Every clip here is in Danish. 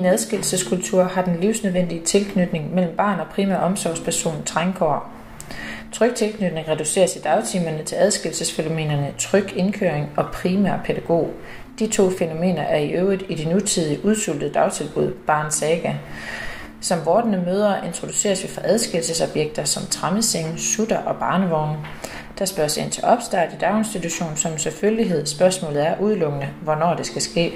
en adskillelseskultur har den livsnødvendige tilknytning mellem barn og primær omsorgsperson trængkår. Tryg tilknytning reduceres i dagtimerne til adskillelsesfænomenerne tryg indkøring og primær pædagog. De to fænomener er i øvrigt i det nutidige udsultede dagtilbud barn saga. Som vortende møder introduceres vi for adskillelsesobjekter som trammeseng, sutter og barnevogne. Der spørges ind til opstart i daginstitution som selvfølgelighed. Spørgsmålet er udelukkende, hvornår det skal ske.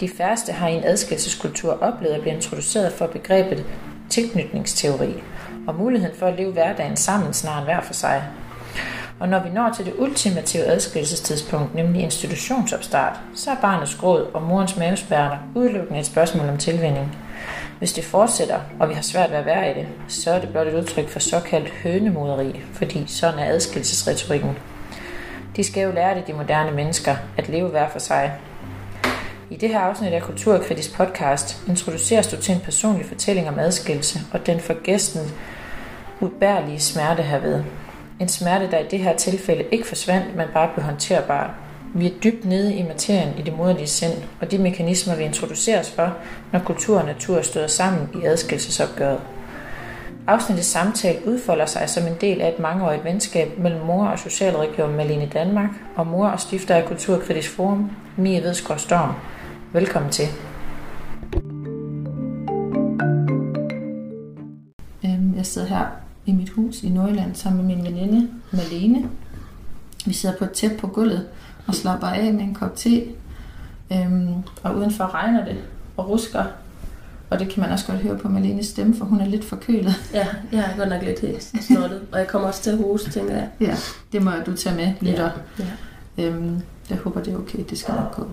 De færreste har i en adskillelseskultur oplevet at blive introduceret for begrebet tilknytningsteori og muligheden for at leve hverdagen sammen snarere hver for sig. Og når vi når til det ultimative adskillelsestidspunkt, nemlig institutionsopstart, så er barnets gråd og morens mavespærter udelukkende et spørgsmål om tilvænning. Hvis det fortsætter, og vi har svært ved at være i det, så er det blot et udtryk for såkaldt hønemoderi, fordi sådan er adskillelsesretorikken. De skal jo lære det, de moderne mennesker, at leve hver for sig. I det her afsnit af Kulturkritisk podcast introduceres du til en personlig fortælling om adskillelse og den for gæsten ubærlige smerte herved. En smerte, der i det her tilfælde ikke forsvandt, men bare blev håndterbar. Vi er dybt nede i materien i det moderlige sind, og de mekanismer, vi introduceres for, når kultur og natur støder sammen i adskillelsesopgøret. Afsnittets samtale udfolder sig som en del af et mangeårigt venskab mellem mor og Socialregion Malene Danmark og mor og stifter af Kulturkritisk Forum, Mie Vedsgaard Storm. Velkommen til. Øhm, jeg sidder her i mit hus i Nordjylland sammen med min veninde Malene. Vi sidder på et tæppe på gulvet og slapper af med en kop te. Øhm, og udenfor regner det og rusker. Og det kan man også godt høre på Malenes stemme, for hun er lidt forkølet. Ja, jeg er godt nok lidt snottet. og jeg kommer også til at hoste, tænker jeg. Ja, det må du tage med, lytter. Ja, ja. Øhm, jeg håber, det er okay. Det skal nok gå.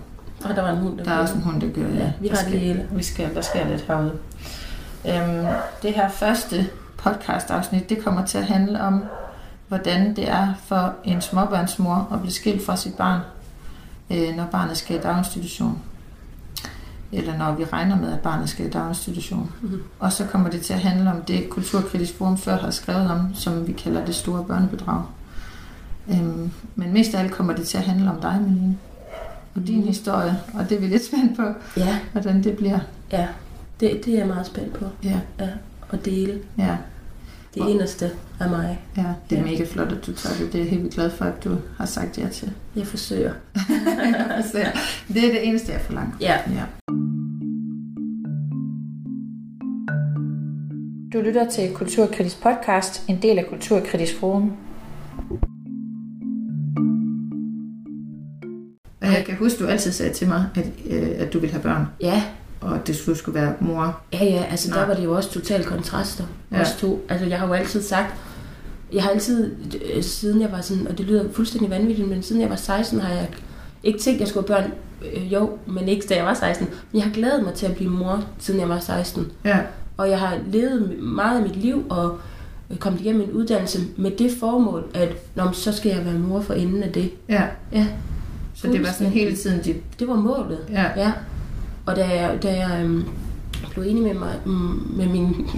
Og der var en hund, der Der er også en hund, der gør, ja. ja vi har det hele. Vi skal, der skal lidt herude. Øhm, det her første podcast-afsnit, det kommer til at handle om, hvordan det er for en småbørnsmor at blive skilt fra sit barn, øh, når barnet skal i daginstitution. Eller når vi regner med, at barnet skal i daginstitution. Mm-hmm. Og så kommer det til at handle om det, Kulturkritisk Forum før har skrevet om, som vi kalder det store børnebedrag. Øhm, men mest af alt kommer det til at handle om dig, Melina. Og din mm. historie, og det er vi lidt spændt på, ja. hvordan det bliver. Ja, det, det er jeg meget spændt på. Ja. ja. At dele. Ja. Det eneste af mig. Ja, det er ja. mega flot, at du tager det. Det er jeg helt glad for, at du har sagt ja til. Jeg forsøger. jeg forsøger. Det er det eneste, jeg forlanger. Ja. ja. Du lytter til Kulturkritisk podcast, en del af Kulturkritisk Forum. Jeg kan huske, du altid sagde til mig, at, øh, at du ville have børn. Ja. Og at det skulle være mor. Ja, ja, altså Nej. der var det jo også totalt kontraster. Ja. Os to. Altså jeg har jo altid sagt, jeg har altid, øh, siden jeg var sådan, og det lyder fuldstændig vanvittigt, men siden jeg var 16 har jeg ikke tænkt, at jeg skulle have børn. Øh, jo, men ikke da jeg var 16. Men jeg har glædet mig til at blive mor, siden jeg var 16. Ja. Og jeg har levet meget af mit liv og kommet igennem en uddannelse med det formål, at Nå, så skal jeg være mor for enden af det. Ja. Ja. Så det var sådan hele tiden dit... Det var målet. Ja. ja. Og da jeg, da jeg øhm, blev enig med, mig, med min,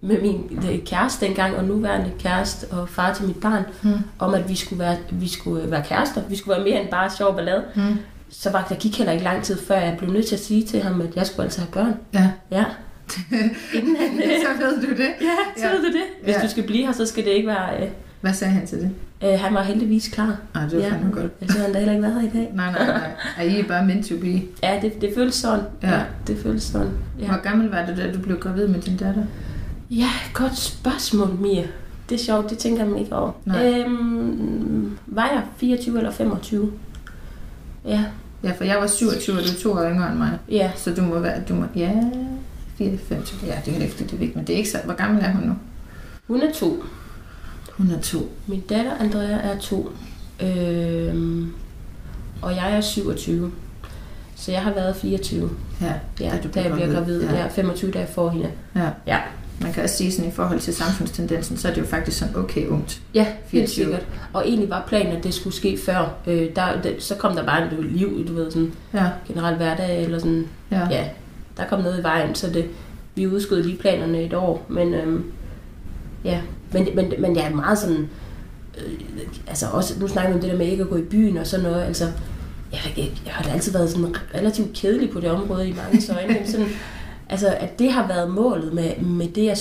med min kæreste dengang, og nuværende kæreste og far til mit barn, mm. om at vi skulle, være, vi skulle være kærester, vi skulle være mere end bare sjov ballade, mm. så var, der gik heller ikke lang tid, før jeg blev nødt til at sige til ham, at jeg skulle altså have børn. Ja. Ja. Inden han, så ved du det. Ja, så ja. ved du det. Hvis ja. du skal blive her, så skal det ikke være... Øh, Hvad sagde han til det? Øh, han var heldigvis klar. Ej, det var ja. fandme godt. Jeg tror, han da heller ikke været her i dag. nej, nej, nej. Er I bare meant to be? Ja, det, det føles sådan. Ja. ja det føles sådan. Ja. Hvor gammel var du, da du blev gravid med din datter? Ja, godt spørgsmål, Mia. Det er sjovt, det tænker man ikke over. Nej. Øhm, var jeg 24 eller 25? Ja. Ja, for jeg var 27, og du er to år yngre end mig. Ja. Så du må være, du må, ja, 24, ja, det er jo efter det vigtigt, men det er ikke så, hvor gammel er hun nu? Hun er to. Hun er to. Min datter Andrea er to. Øhm, og jeg er 27. Så jeg har været 24. Ja, ja da, da jeg bliver gravid. Ja. ja, 25 dage for hende. Ja. ja. Man kan også sige sådan i forhold til samfundstendensen, så er det jo faktisk sådan okay ungt. Ja, 24. helt sikkert. Og egentlig var planen, at det skulle ske før. Øh, der, der, så kom der bare et liv, du ved, sådan ja. generelt hverdag, eller sådan. Ja. ja. Der kom noget i vejen, så det, vi udskød lige planerne et år. Men øhm, ja, men, men, men jeg er meget sådan... Øh, altså også, nu snakker vi om det der med ikke at gå i byen og sådan noget. Altså, jeg, jeg, jeg har da altid været sådan relativt kedelig på det område i mange øjne. Sådan, altså, at det har været målet med, med det, jeg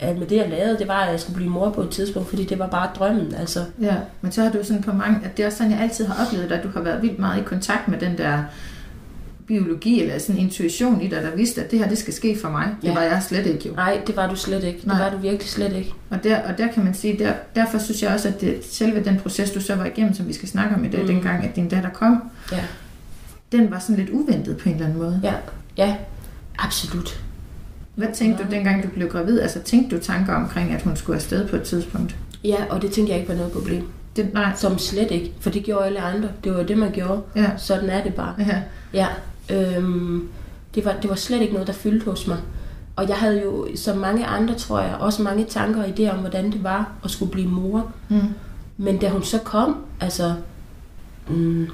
at med det, jeg lavede, det var, at jeg skulle blive mor på et tidspunkt, fordi det var bare drømmen. Altså. Ja, men så har du sådan på mange, at det er også sådan, jeg altid har oplevet, at du har været vildt meget i kontakt med den der biologi eller sådan intuition i dig, der vidste, at det her, det skal ske for mig. Det ja. var jeg slet ikke jo. Nej, det var du slet ikke. Nej. Det var du virkelig slet ikke. Og der, og der kan man sige, der, derfor synes jeg også, at det, selve den proces, du så var igennem, som vi skal snakke om i dag, mm. dengang, at din datter kom, ja. den var sådan lidt uventet på en eller anden måde. Ja, ja, absolut. Hvad tænkte ja. du dengang, du blev gravid? Altså tænkte du tanker omkring, at hun skulle afsted på et tidspunkt? Ja, og det tænkte jeg ikke var noget problem. Det, nej. Som slet ikke, for det gjorde alle andre. Det var det, man gjorde. Ja. Sådan er det bare. Ja. ja. Øhm, det, var, det var slet ikke noget, der fyldte hos mig. Og jeg havde jo, som mange andre, tror jeg, også mange tanker og idéer om, hvordan det var at skulle blive mor. Mm. Men da hun så kom, altså, mm,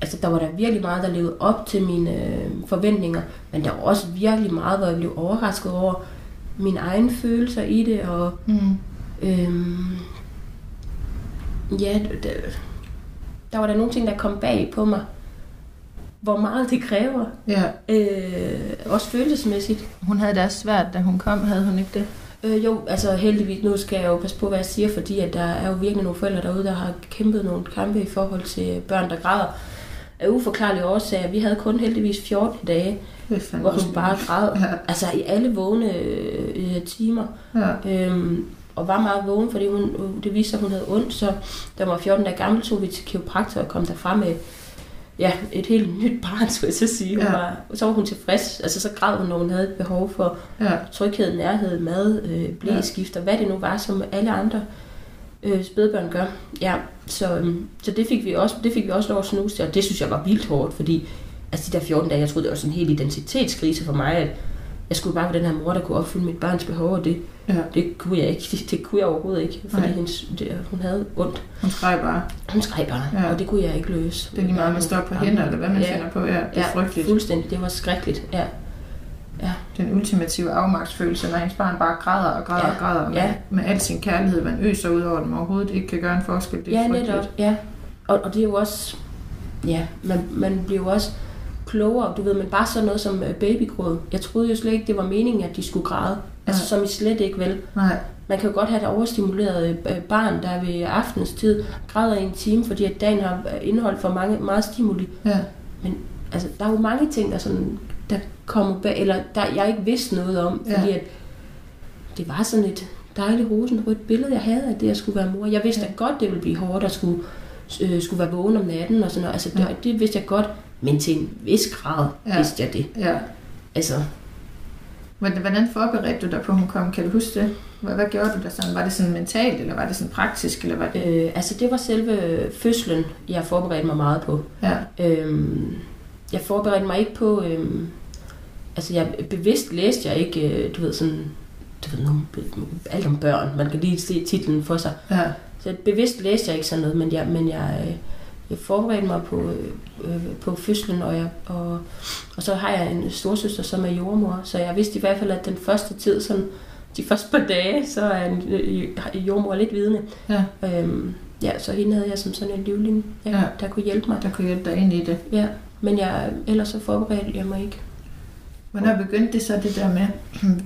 altså der var der virkelig meget, der levede op til mine øh, forventninger, men der var også virkelig meget, hvor jeg blev overrasket over mine egne følelser i det, og mm. øhm, ja, der, der var der nogle ting, der kom bag på mig, hvor meget det kræver. Ja. Øh, også følelsesmæssigt. Hun havde det også svært, da hun kom, havde hun ikke det? Øh, jo, altså heldigvis, nu skal jeg jo passe på, hvad jeg siger, fordi at der er jo virkelig nogle forældre derude, der har kæmpet nogle kampe i forhold til børn, der græder af uforklarlige årsager. Vi havde kun heldigvis 14 dage, hvor hun bare græd. Ja. Altså i alle vågne øh, timer. Ja. Øhm, og var meget vågen, fordi hun, det viste sig, at hun havde ondt. Så da var 14 dage gammel, tog vi til kiropraktor og kom derfra med ja, et helt nyt barn, skulle jeg så sige. Hun ja. var, så var hun tilfreds. Altså, så græd hun, når hun havde et behov for ja. tryghed, nærhed, mad, øh, blæskift og hvad det nu var, som alle andre øh, spædbørn gør. Ja, så, øh, så det, fik vi også, det fik vi også lov at snuse til, og det synes jeg var vildt hårdt, fordi altså de der 14 dage, jeg troede, det var sådan en helt identitetskrise for mig, at jeg skulle bare være den her mor, der kunne opfylde mit barns behov, og det, ja. det kunne jeg ikke. Det, det kunne jeg overhovedet ikke, fordi hendes, det, hun havde ondt. Hun skreg bare. Hun skreg bare, ja. og det kunne jeg ikke løse. Det er lige meget, man står på hænder, eller hvad man ja. finder på. Ja, det er ja, frygteligt. fuldstændig. Det var skrækkeligt, ja. Ja. Den ultimative afmagtsfølelse, når ens barn bare græder og græder ja. og græder med, ja. med al sin kærlighed, man øser ud over dem overhovedet ikke kan gøre en forskel. Det er ja, netop. Ja, og, og det er jo også, ja, man, man bliver jo også klogere, du ved, men bare sådan noget som øh, babygråd. Jeg troede jo slet ikke, det var meningen, at de skulle græde. Altså, som I slet ikke vel. Nej. Man kan jo godt have et overstimuleret øh, barn, der ved aftens tid græder i en time, fordi at dagen har øh, indeholdt for mange, meget stimuli. Ja. Men altså, der er jo mange ting, der, sådan, der kommer bag, eller der, jeg ikke vidste noget om, fordi ja. at det var sådan et dejligt rosenrødt billede, jeg havde af det, at skulle være mor. Jeg vidste ja. godt, det ville blive hårdt at skulle, øh, skulle være vågen om natten og sådan noget. Altså, det, ja. det vidste jeg godt. Men til en vis grad ja. vidste jeg det. Ja. Altså. Hvordan forberedte du dig på, hun kom? Kan du huske det? Hvad, hvad gjorde du der sådan? Var det sådan mentalt, eller var det sådan praktisk? Eller var det... Øh, altså det var selve fødslen, jeg forberedte mig meget på. Ja. Øhm, jeg forberedte mig ikke på... Øhm, altså jeg bevidst læste jeg ikke, øh, du ved sådan... Du ved, alt om børn. Man kan lige se titlen for sig. Ja. Så bevidst læste jeg ikke sådan noget, men jeg, men jeg, øh, jeg forberedte mig på, øh, på fødslen, og, jeg, og, og så har jeg en storsøster, som er jordmor, så jeg vidste i hvert fald, at den første tid, sådan, de første par dage, så er en øh, jordmor lidt vidne. Ja. Øhm, ja, så hende havde jeg som sådan en livlinje, ja, ja. der kunne hjælpe mig. Der kunne hjælpe dig ind i det. Ja, men jeg, ellers så forberedte jeg mig ikke. Hvornår begyndte det så det der med,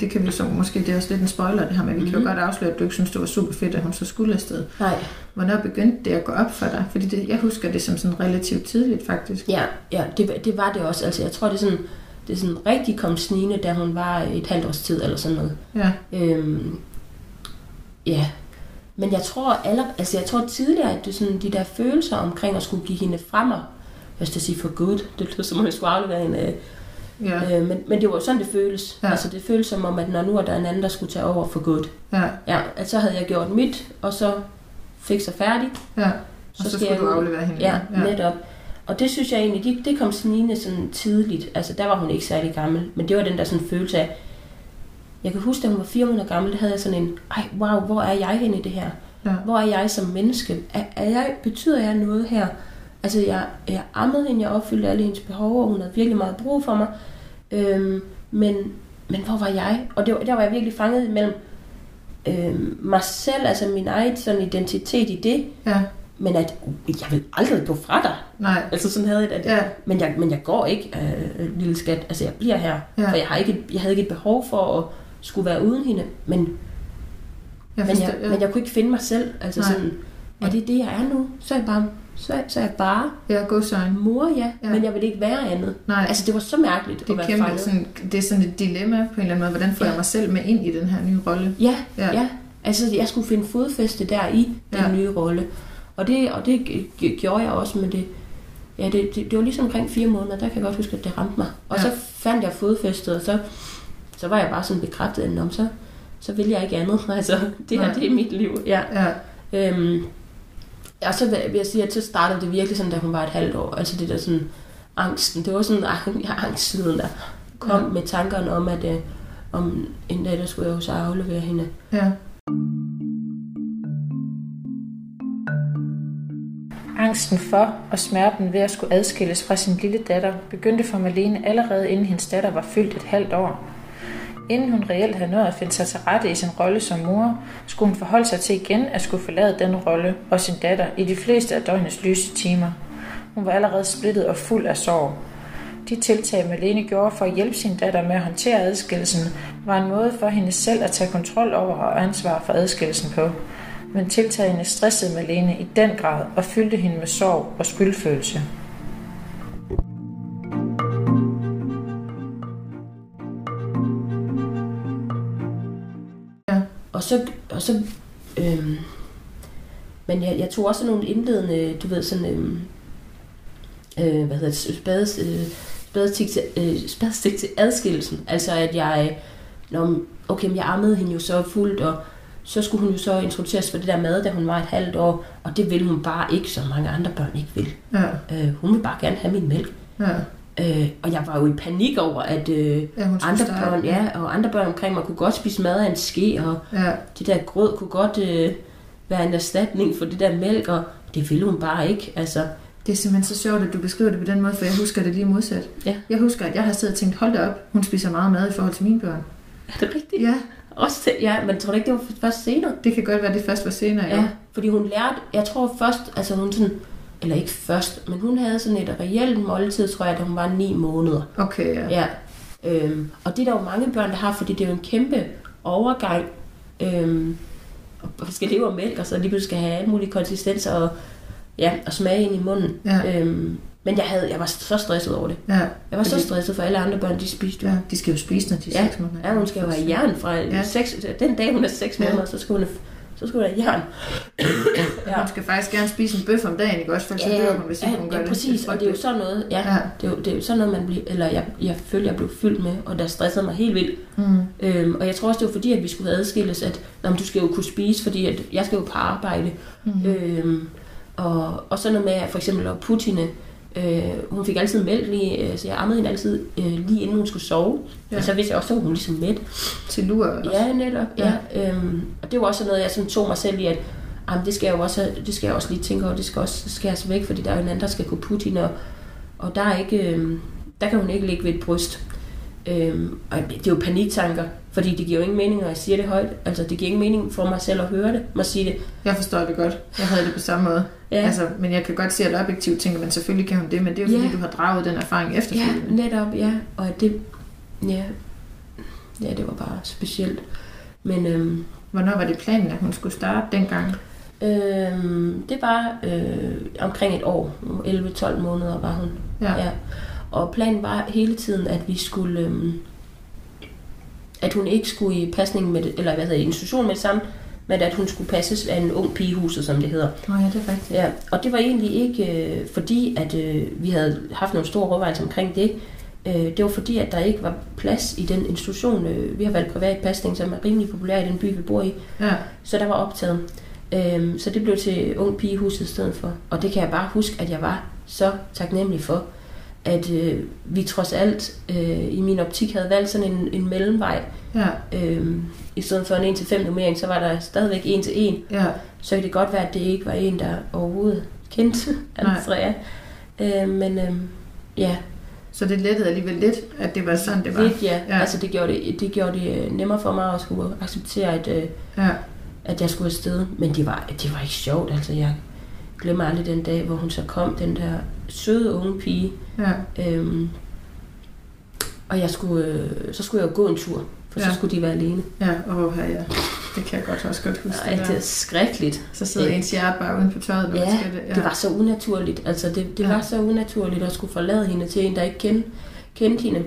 det kan vi så, måske det er også lidt en spoiler det her, men vi mm-hmm. kan jo mhm. godt afsløre, at du ikke synes, det var super fedt, at hun så skulle afsted. Nej. Hvornår begyndte det at gå op for dig? Fordi det, jeg husker det som sådan relativt tidligt faktisk. Ja, ja det, det var det også. Altså jeg tror, det er sådan, det er sådan rigtig kom snigende, da hun var et halvt års tid eller sådan noget. Ja. Øhm, ja. Men jeg tror, aller, altså jeg tror tidligere, at det sådan, de der følelser omkring at skulle give hende frem og, jeg skal sige for good, det lyder som om jeg skulle aflevere hende Ja. Øh, men, men det var sådan, det føles. Ja. Altså, det føles som om, at når nu er der en anden, der skulle tage over for godt. Ja. ja at så havde jeg gjort mit, og så fik sig færdig. Ja. Og så, så skulle jeg, du aflevere hende. Ja, ja, netop. Og det synes jeg egentlig, det, det kom snigende sådan tidligt. Altså, der var hun ikke særlig gammel. Men det var den der sådan følelse af, jeg kan huske, da hun var fire måneder gammel, der havde jeg sådan en, ej, wow, hvor er jeg henne i det her? Ja. Hvor er jeg som menneske? Er, er jeg, betyder jeg noget her? Altså, jeg, jeg ammede hende, jeg opfyldte alle hendes behov, og hun havde virkelig meget brug for mig. Øhm, men, men hvor var jeg? Og det, der var jeg virkelig fanget mellem øhm, mig selv, altså min egen sådan identitet i det, ja. men at jeg vil aldrig gå fra dig. Nej. Altså sådan havde jeg det. Ja. Men, jeg, men jeg går ikke, øh, lille skat. Altså jeg bliver her. Ja. For jeg, har ikke, jeg havde ikke et behov for at skulle være uden hende. Men, Jeg men, forstår, jeg, men jeg kunne ikke finde mig selv. Altså Nej. sådan, er det det, jeg er nu? Så er jeg bare, så så er jeg bare ja, go sign. mor, ja. Ja. Men jeg vil ikke være andet. Nej, Altså det var så mærkeligt det at være kæmpe, fanget. sådan, det er sådan et dilemma på en eller anden måde. Hvordan får Ja. jeg mig selv med ind i den her nye rolle? Ja, Ja. ja. Altså, jeg skulle finde fodfæste der i den Ja. nye rolle. Og det, og det gjorde jeg også, men det, ja, det, det, det var ligesom omkring fire måneder, der kan jeg godt huske, at det ramte mig. Og Ja. så fandt jeg fodfæstet, og så, så var jeg bare sådan bekræftet, at "Nå, så, så vil jeg ikke andet. Altså, det her, Nej. det er mit liv. Ja. Ja, Øhm, og så vil jeg sige, at så startede det virkelig sådan, da hun var et halvt år. Altså det der sådan, angsten. Det var sådan angstsiden, der kom ja. med tankerne om, at øh, om en dag, der skulle jeg jo så aflevere hende. ja. Angsten for og smerten ved at skulle adskilles fra sin lille datter begyndte for Malene allerede inden hendes datter var fyldt et halvt år. Inden hun reelt havde nået at finde sig til rette i sin rolle som mor, skulle hun forholde sig til igen at skulle forlade den rolle og sin datter i de fleste af døgnets lyse timer. Hun var allerede splittet og fuld af sorg. De tiltag, Malene gjorde for at hjælpe sin datter med at håndtere adskillelsen, var en måde for hende selv at tage kontrol over og ansvar for adskillelsen på. Men tiltagene stressede Malene i den grad og fyldte hende med sorg og skyldfølelse. Og så, og så øhm, men jeg, jeg tog også nogle indledende, du ved, sådan, øhm, øh, hvad hedder det, spades, øh, spadestik til, øh, spadestik til adskillelsen. Altså at jeg, når, okay, men jeg ammede hende jo så fuldt, og så skulle hun jo så introduceres for det der mad, da hun var et halvt år, og det ville hun bare ikke, som mange andre børn ikke vil. Ja, Øh, hun ville bare gerne have min mælk. ja. Øh, og jeg var jo i panik over, at øh, ja andre starte. børn, ja, og andre børn omkring mig kunne godt spise mad af en ske, og ja. det der grød kunne godt øh, være en erstatning for det der mælk, og det ville hun bare ikke. Altså, Det er simpelthen så sjovt, at du beskriver det på den måde, for jeg husker det lige modsat. Ja. Jeg husker, at jeg har siddet og tænkt, hold da op, hun spiser meget mad i forhold til mine børn. er det rigtigt? Ja, Også til, ja, men tror du ikke, det var først senere? det kan godt være, det først var senere. Ja, fordi hun lærte, jeg tror først, altså hun sådan, eller ikke først, men hun havde sådan et reelt måltid, tror jeg, da hun var ni måneder. Okay, ja. Ja. Øhm, og det er der jo mange børn, der har, fordi det er jo en kæmpe overgang. Øhm, og skal leve af mælk, og så lige pludselig skal have alle mulige konsistenser og, ja, og smage ind i munden. Ja. Øhm, men jeg, havde, jeg var så stresset over det. ja. Jeg var så Fordi- stresset, for alle andre børn, de spiste jo. ja. De skal jo spise, når de er Ja. seks måneder. Ja, hun skal jo have jern fra Ja. ja. seks, den dag, hun er 6 Ja. måneder, så skal hun have, så hun have jern. Ja. Hun skal faktisk gerne spise en bøf om dagen, ikke også? For så dør hun, hvis ikke hun gør ja, det. præcis, og det er jo sådan noget, ja, Ja. ja. Det, er jo, det er jo sådan noget, man bliver, eller jeg, jeg følte, jeg blev fyldt med, og der stressede mig helt vildt. Mm. Øhm, og jeg tror også, det var fordi, at vi skulle adskilles, at nå, men du skal jo kunne spise, fordi at jeg skal jo på arbejde. Mm. Øhm, og, og sådan noget med, at for eksempel at putte hende, øh, hun fik altid mælk lige, øh, så jeg ammede hende altid øh, lige inden hun skulle sove. Ja. Og så vidste jeg også, at hun ligesom mæt. Til lur også. Ja, netop. Ja. Ja, øhm, og det var også noget, jeg sådan tog mig selv i, at jamen, det, skal jeg jo også, det skal jeg også lige tænke over, det skal også skæres væk, fordi der er jo en anden, der skal kunne putte hende, og, og der, er ikke, øhm, der kan hun ikke ligge ved et bryst. Øhm, og det er jo paniktanker, fordi det giver jo ingen mening, når jeg siger det højt. Altså, det giver ingen mening for mig selv at høre det, må sige det. Jeg forstår det godt. Jeg havde det på samme måde. Ja, Altså, men jeg kan godt se, at objektivt tænker man, selvfølgelig kan hun det, men det er jo fordi, Ja. du har draget den erfaring ja efterfølgende. netop, ja. Og at det, ja, ja, det var bare specielt. Men øhm, Hvornår var det planen, at hun skulle starte dengang? Øhm, det var øh, omkring et år, 11-12 måneder var hun. Ja. Ja. Og planen var hele tiden, at vi skulle, øhm, at hun ikke skulle i pasning med, det- eller hvad hedder institution med det samme, men at hun skulle passes af en ung pigehuset, som det hedder. Nå ja, det er rigtigt. Ja, og det var egentlig ikke øh, fordi, at øh, vi havde haft nogle store overvejelser omkring det. Øh, det var fordi, at der ikke var plads i den institution. Øh, vi har valgt privat pasning, som er rimelig populær i den by, vi bor i. Ja. Så der var optaget. Øhm, så det blev til ung pigehuset i stedet for. Og det kan jeg bare huske, at jeg var så taknemmelig for, at øh, vi trods alt øh, i min optik havde valgt sådan en, en mellemvej. Ja. Øhm, I stedet for en 1-5 nummering, så var der stadigvæk 1 til 1. Ja. Så kan det godt være, at det ikke var en, der overhovedet kendte. Andrea. Øh, men øh, ja, Så det lettede alligevel lidt, at det var sådan, det var. lidt ja. Ja. ja. Altså det gjorde det, det gjorde det øh, nemmere for mig at skulle acceptere, at, øh, Ja. at jeg skulle afsted. Men det var, det var ikke sjovt. Altså jeg, glemmer aldrig den dag, hvor hun så kom, den der søde unge pige. Ja. Øhm, og jeg skulle, øh, så skulle jeg jo gå en tur, for ja. Så skulle de være alene. Ja, åh, ja, ja. Det kan jeg godt også godt huske. Ej, det er skrækkeligt. Så sidder ens hjerte bare uden på tøjet, Ja, skal det. Ja. det var så unaturligt. Altså, det, det Ja. var så unaturligt at skulle forlade hende til en, der ikke kendte, kendte hende.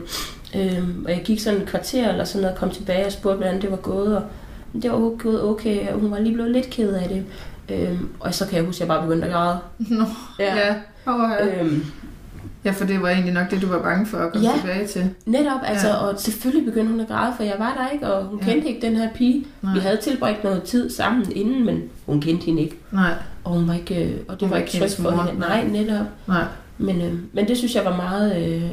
Øhm, og jeg gik sådan et kvarter eller sådan noget, og kom tilbage og spurgte, hvordan det var gået. Og det var gået okay, og hun var lige blevet lidt ked af det. Øhm, og så kan jeg huske, at jeg bare begyndte at græde. Nå, Ja. ja. Åh, ja. Øhm, ja, for det var egentlig nok det, du var bange for at komme Ja. tilbage til. netop, altså, Ja. og selvfølgelig begyndte hun at græde, for jeg var der ikke, og hun Ja. kendte ikke den her pige. Nej. Vi havde tilbragt noget tid sammen inden, men hun kendte hende ikke. Nej, Og hun var ikke, øh, og det Hun var ikke trygt for mor, hende. Nej, netop. nej. Men, øh, men det synes jeg var meget... Øh,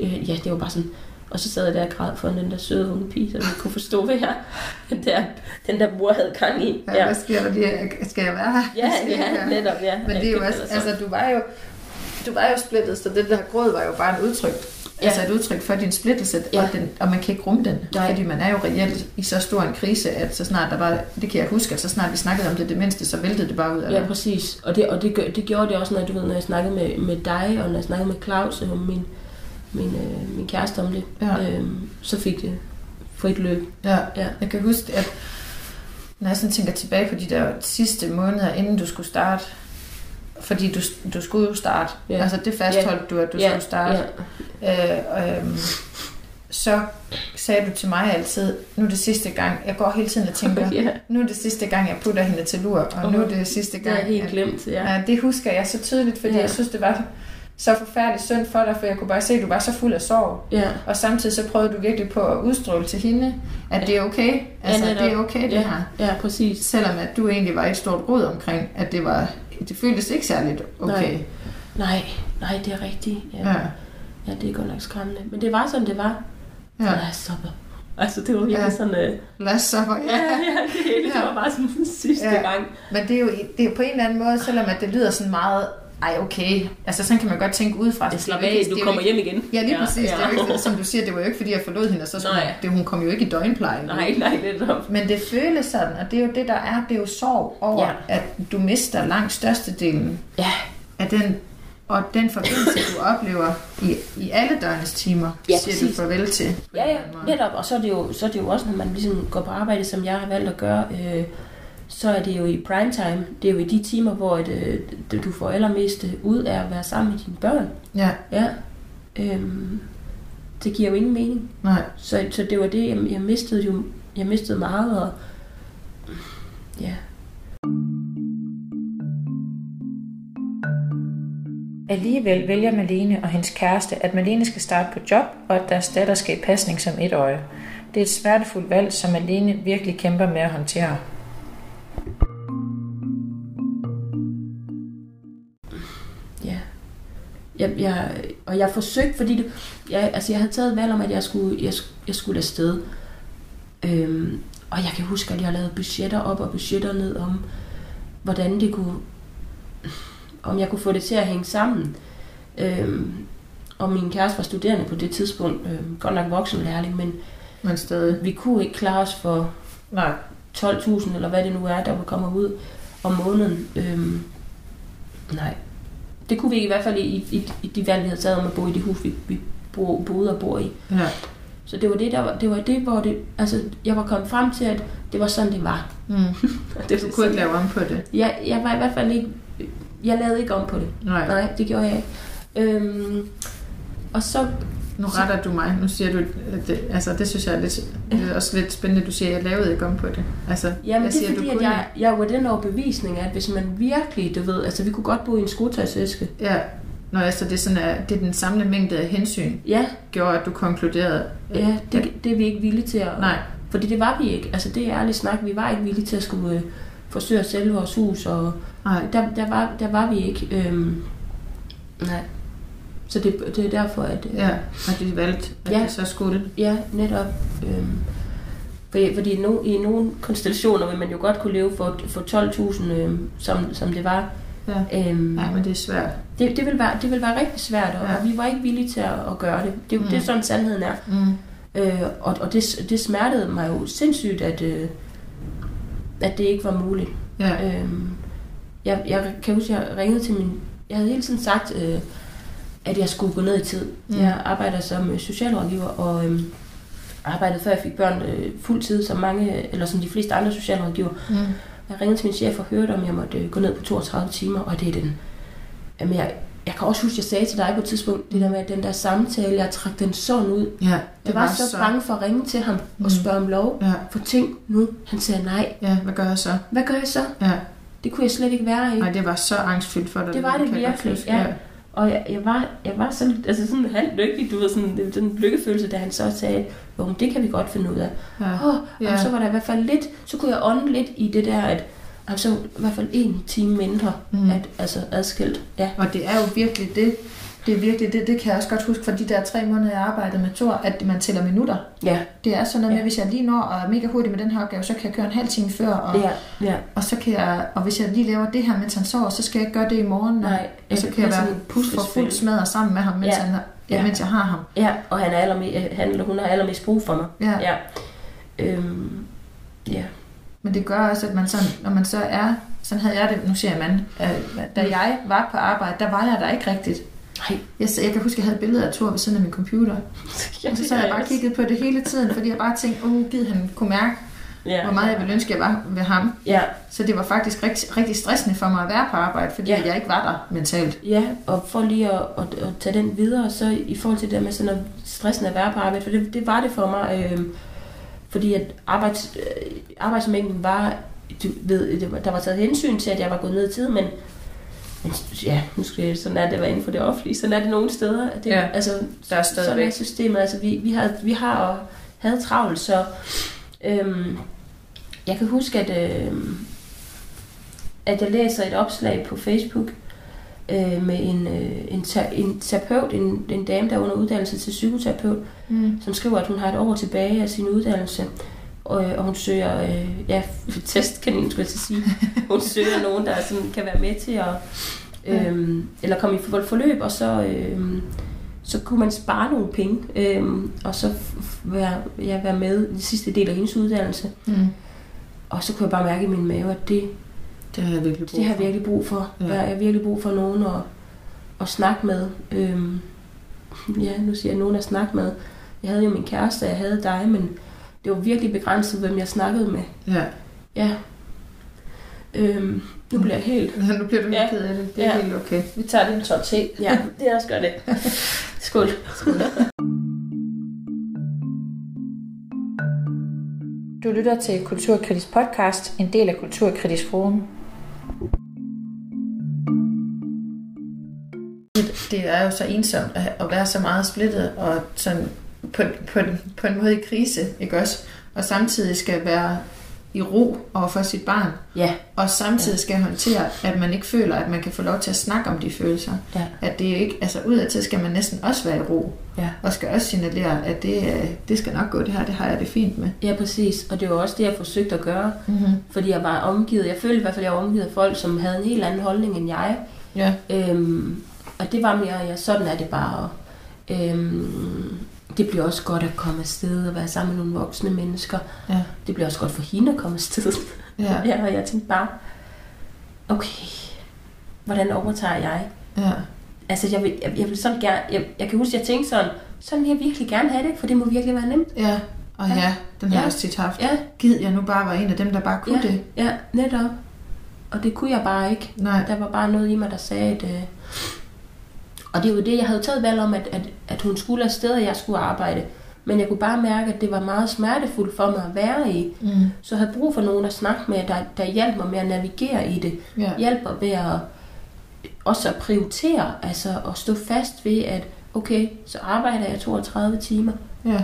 øh, ja, det var bare sådan... Og så sad jeg der og græd for den der søde unge pige, så jeg kunne forstå, hvad jeg, den, der, den der mor havde gang i. Ja, hvad sker der? Skal jeg være her? ja, ja, netop, ja. Men det er jo også, altså du var jo, du var jo splittet, så det der gråd var jo bare en udtryk. Ja. Ja. Altså et udtryk for din splittelse, Ja. og, den, og man kan ikke rumme den. Nej. Fordi man er jo reelt i så stor en krise, at så snart der var, det kan jeg huske, at så snart vi snakkede om det, det mindste, så væltede det bare ud af Ja, præcis. Og, det, og det, det gjorde det også, når, du ved, når jeg snakkede med, med dig, og når jeg snakkede med Claus, og min, min, øh, min kæreste om det. Ja. Øhm, så fik det frit løb. Ja. Ja. Jeg kan huske, at når jeg sådan tænker tilbage på de der sidste måneder, inden du skulle starte, fordi du, du skulle jo starte. Ja. Ja. Altså det fastholdt du, at du ja, skulle starte. Ja. Øh, øhm, så sagde du til mig altid, nu er det sidste gang, jeg går hele tiden og tænker, ja. nu er det sidste gang, jeg putter hende til lur, og nu er det sidste Det er gang. helt at- glemt, ja. Ja, det husker jeg så tydeligt, fordi Ja. ja. jeg synes, det var så forfærdeligt synd for dig, for jeg kunne bare se, at du var så fuld af sorg. Ja, Og samtidig så prøvede du virkelig på at udstråle til hende, at det er okay. Altså, netop. det er okay, det ja, her. ja, præcis. Selvom at du egentlig var et stort råd omkring, at det var, det føltes ikke særligt okay. Nej. Nej, nej, det er rigtigt. Ja. Ja. ja, det er godt nok skræmmende. Men det var sådan, det var. Ja. Ja. Lad os stoppe. Altså, det var virkelig Ja. sådan... Øh, Lad os så for, ja, ja, det hele, det Ja. var bare sådan den sidste Ja. gang. Men det er, jo, det er jo på en eller anden måde, selvom at det lyder sådan meget, ej okay, altså sådan kan man godt tænke udefra. Det slap af, du er kommer ikke- hjem igen. Ja, lige ja, præcis. Ja. Det er jo ikke, som du siger, det var jo ikke, fordi jeg forlod hende, og så skulle Nej. det, hun kom jo ikke i døgnpleje. Nej, nej, er det. Men det føles sådan, og det er jo det, der er, det er jo sorg over, Ja. at du mister langt størstedelen Ja, af den, og den forbindelse, du oplever i, i alle døgnets timer, Ja, siger præcis. du farvel til. ja, ja, netop. Og så er, det jo, så er det jo også, når man ligesom går på arbejde, som jeg har valgt at gøre, øh, så er det jo i primetime. Det er jo i de timer, hvor et, øh, det, du får allermest øh, ud af at være sammen med dine børn. Ja, Ja. Øhm, det giver jo ingen mening. nej. Så, så det var det, jeg, jeg mistede jo jeg mistede meget, og ja. Alligevel vælger Malene og hendes kæreste, at Malene skal starte på job, og at deres datter skal i pasning som et øje. Det er et smertefuldt valg, som Malene virkelig kæmper med at håndtere. Jeg, jeg, og jeg forsøgte, fordi det, jeg, altså jeg havde taget valg om, at jeg skulle, jeg, jeg skulle afsted. Øhm, og jeg kan huske, at jeg lavede budgetter op og budgetter ned om, hvordan det kunne, om jeg kunne få det til at hænge sammen. Øhm, og min kæreste var studerende på det tidspunkt, øhm, godt nok voksenlærling, men Men stadig. vi kunne ikke klare os for Nej. 12.000, eller hvad det nu er, der kommer ud om måneden. Øhm, nej. Det kunne vi i hvert fald i, i, i de valg, vi havde taget om at bo i det hus, vi, vi bo, boede og bor i. Ja. Så det var det, der var, det var det, hvor det, altså, jeg var kommet frem til, at det var sådan, det var. Mm. Det Du kunne ikke lave om på det. Jeg, jeg var i hvert fald ikke, jeg lavede ikke om på det. Nej. Nej, det gjorde jeg ikke. Øhm, og så, Nu retter du mig. Nu siger du, at det, altså det synes jeg er, lidt, det er også lidt spændende, du siger, at jeg lavede ikke om på det. Altså, jamen jeg det er siger, fordi, du at jeg, jeg var den overbevisning, at hvis man virkelig, du ved, altså vi kunne godt bo i en skotøjsæske. Ja, Nå, altså det er, sådan, at det er den samlede mængde af hensyn, Ja, gjorde, at du konkluderede. Ja, det, det er vi ikke villige til at... Nej. Fordi det var vi ikke. Altså det er ærligt snak. Vi var ikke villige til at skulle øh, forsøge at sælge vores hus. Og Nej. der, der, var, der var vi ikke. Øhm, nej. Så det, det er derfor, at... øh, Ja, og de valgte, at Ja. det så skulle. Ja, netop. Øhm, fordi, fordi i, no, i nogle konstellationer vil man jo godt kunne leve for, for 12.000, øhm, som, som det var. Ja. Øhm, Nej, men det er svært. det, det, vil være, det vil være rigtig svært, og, Ja. og vi var ikke villige til at, at gøre det. Det, mm. det er Mm. sådan, sandheden er. Mm. Øh, og og det, det smertede mig jo sindssygt, at, øh, at det ikke var muligt. Ja. Øhm, jeg, jeg kan huske, jeg ringede til min... Jeg havde hele tiden sagt, øh, at jeg skulle gå ned i tid. Mm. Jeg arbejder som øh, socialrådgiver, og øh, arbejdede før jeg fik børn øh, fuld tid, som mange, eller som de fleste andre socialrådgiver. Mm. Jeg ringede til min chef og hørte, om jeg måtte øh, gå ned på 32 timer, og det er den... Jamen, jeg, jeg kan også huske, at jeg sagde til dig på et tidspunkt, det der med, den der samtale, jeg trak den sådan ud. Ja, det Jeg var, så, bange for at ringe til ham Mm. og spørge om lov. Ja, For tænk nu, han sagde nej. ja, hvad gør jeg så? Hvad gør jeg så? Ja, Det kunne jeg slet ikke være i. nej, det var så angstfyldt for dig. Det var det virkelig, huske. ja. Og jeg, jeg, var, jeg var sådan, altså sådan halvt lykkelig, du ved, sådan, det var sådan en lykkefølelse, da han så sagde, jo, men det kan vi godt finde ud af. ja. Oh, Ja. Og så var der i hvert fald lidt, så kunne jeg ånde lidt i det der, at altså, i hvert fald en time mindre, mm. at, altså adskilt. Ja. Og det er jo virkelig det, det er virkelig det, det kan jeg også godt huske fra de der tre måneder, jeg arbejdede med Thor, at man tæller minutter. Ja, Det er sådan noget med, Ja. hvis jeg lige når og er mega hurtig med den her opgave, så kan jeg køre en halv time før, og, ja, ja. og så kan jeg, og hvis jeg lige laver det her, mens han sover, så skal jeg ikke gøre det i morgen. Nej, og så kan jeg være en for fuld smadret sammen med ham, mens, Ja. han, ja, Ja. mens jeg har ham. Ja, og han er allermest, han eller hun har allermest brug for mig. Ja. Ja. Øhm, ja. Men det gør også, at man sådan, når man så er, sådan havde jeg det, nu siger jeg man, øh, da jeg var på arbejde, der var jeg der ikke rigtigt. Nej. Jeg, jeg kan huske, at jeg havde et billede af Thor ved siden af min computer. Og så sad jeg bare og kiggede på det hele tiden, fordi jeg bare tænkte, åh, oh, han kunne mærke, ja. hvor meget jeg ville ønske, jeg var ved ham. Ja, Så det var faktisk rigtig, rigtig stressende for mig at være på arbejde, fordi Ja. jeg ikke var der mentalt. Ja, og for lige at, at, at tage den videre, så i forhold til det der med sådan at stressen at være på arbejde, for det, det var det for mig, øh, fordi at arbejds, øh, arbejdsmængden var, du ved, det der var taget hensyn til, at jeg var gået ned i tid, men ja, nu skal jeg, sådan er det at være inden for det offentlige, sådan er det nogle steder. Det, Ja, altså, der er sådan stadigvæk. er systemet, altså vi, vi, har, vi har og havde travlt, så øhm, jeg kan huske, at, øhm, at jeg læser et opslag på Facebook, øh, med en, øh, en, ter- en terapeut, en, en dame, der er under uddannelse til psykoterapeut, Mm. som skriver, at hun har et år tilbage af sin uddannelse, og, og hun søger, øh, ja, testkanin, skulle jeg til at sige. Hun søger nogen, der sådan kan være med til at, øh, eller komme i for- forløb, og så, øh, så kunne man spare nogle penge, øh, og så være, ja, være med i den sidste del af hendes uddannelse. Mm. Og så kunne jeg bare mærke i min mave, at det, Det har jeg virkelig brug det har jeg for. virkelig brug for. Ja. Jeg har virkelig brug for nogen at, at snakke med. Øhm, ja, nu siger jeg nogen at snakke med. Jeg havde jo min kæreste, jeg havde dig, men det var virkelig begrænset, hvem jeg snakkede med. Ja. Ja. Øhm, nu bliver jeg helt... Nu bliver du helt Ja. ked af det. Det er Ja. helt okay. Vi tager lige en tår te. Ja, det er også godt det. Skål. Skål. Du lytter til Kulturkritisk podcast, en del af Kulturkritisk Forum. Det er jo så ensomt at at være så meget splittet og sådan på, på, på en måde i krise, ikke også? Og samtidig skal være i ro over for sit barn, Ja, og samtidig skal håndtere, at man ikke føler, at man kan få lov til at snakke om de følelser. ja, At det ikke, altså udadtil skal man næsten også være i ro, ja. og skal også signalere, at det, øh, det skal nok gå det her, det har jeg det fint med. Ja, præcis. Og det var også det, jeg forsøgte at gøre. Mm-hmm. Fordi jeg var omgivet, jeg følte i hvert fald, at jeg var omgivet af folk, som havde en helt anden holdning end jeg. Ja. Øhm, og det var mere, ja, sådan er det bare. Øhm, det bliver også godt at komme afsted og være sammen med nogle voksne mennesker. Ja. Det bliver også godt for hende at komme afsted. Ja. ja, og jeg tænkte bare, okay, hvordan overtager jeg? Ja. Altså, jeg vil, jeg, jeg vil sådan gerne, jeg, jeg kan huske, at jeg tænkte sådan, sådan vil jeg virkelig gerne have det, for det må virkelig være nemt. Ja. Og Ja. ja, den har Ja. jeg også tit haft. Ja, Gid jeg nu bare var en af dem, der bare kunne ja, det. ja, netop. Og det kunne jeg bare ikke. Nej. Der var bare noget i mig, der sagde, at... Øh... Og det var det, jeg havde taget valg om, at, at, at hun skulle afsted, og jeg skulle arbejde. Men jeg kunne bare mærke, at det var meget smertefuldt for mig at være i. Mm. Så jeg havde brug for nogen at snakke med, der, der hjalp mig med at navigere i det. Ja. Hjalp mig ved at også at prioritere, altså at stå fast ved, at okay, så arbejder jeg 32 timer, Ja.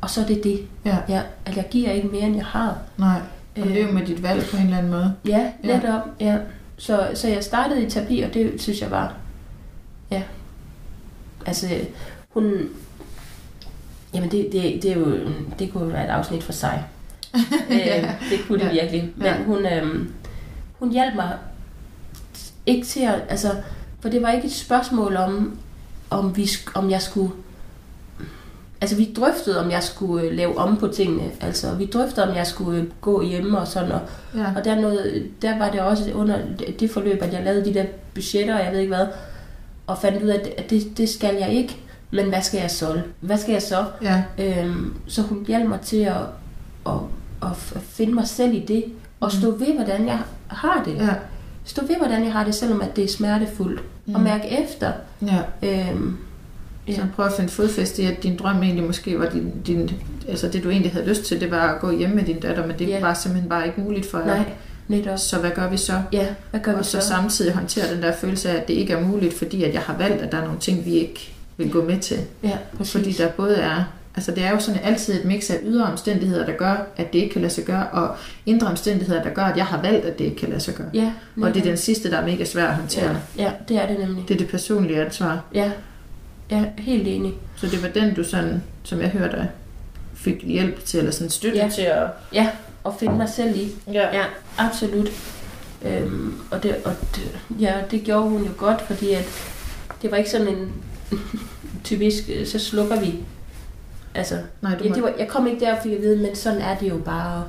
og så er det det. Ja. Ja, at jeg giver ikke mere, end jeg har. Nej. Og Øh. leve med dit valg på en eller anden måde. Ja, Ja. netop. Ja. Så, så jeg startede i terapi, og det synes jeg var... Ja. Altså, hun... Jamen, det, det, det, er jo, det kunne jo være et afsnit for sig. Ja. øh, det kunne det Ja. virkelig. Men Ja. hun, øhm, hun hjalp mig ikke til at... Altså, for det var ikke et spørgsmål om, om, vi, om jeg skulle altså vi drøftede, om jeg skulle øh, lave om på tingene. Altså vi drøftede, om jeg skulle øh, gå hjemme og sådan. Og, Ja. og der, noget, der var det også under det- det forløb, at jeg lavede de der budgetter, og jeg ved ikke hvad, og fandt ud af, at det, det, skal jeg ikke. Men hvad skal jeg så? Hvad skal jeg så? ja. Øhm, så hun hjalp mig til at, at, at, at finde mig selv i det, og stå ved, hvordan jeg har det. Ja. Stå ved, hvordan jeg har det, selvom at det er smertefuldt. Mm. Og Mm. mærke efter. ja. Øhm, Så ja. prøv at finde fodfæste i, at din drøm egentlig måske var din, din, altså det du egentlig havde lyst til, det var at gå hjem med din datter, men det Ja. var simpelthen bare ikke muligt for jer. Nej, netop. Så hvad gør vi så? Ja, hvad gør vi og så så? samtidig håndtere den der følelse af, at det ikke er muligt, fordi at jeg har valgt, at der er nogle ting, vi ikke vil gå med til. Ja, præcis. Fordi der både er, altså det er jo sådan altid et mix af ydre omstændigheder, der gør, at det ikke kan lade sig gøre, og indre omstændigheder, der gør, at jeg har valgt, at det ikke kan lade sig gøre. Ja, Og det er den sidste, der er mega svær at håndtere. ja, ja, det er det nemlig. Det er det personlige ansvar. Ja, ja helt enig. Så det var den, du sådan, som jeg hørte fik hjælp til, eller sådan støtte Ja. til at... Ja, og finde mig selv i. Ja. Ja, absolut. Øhm, og det, og det, ja, det gjorde hun jo godt, fordi at det var ikke sådan en typisk, øh, så slukker vi. Altså, Nej, du ja, det var, jeg kom ikke der, fordi jeg ved, men sådan er det jo bare. Og,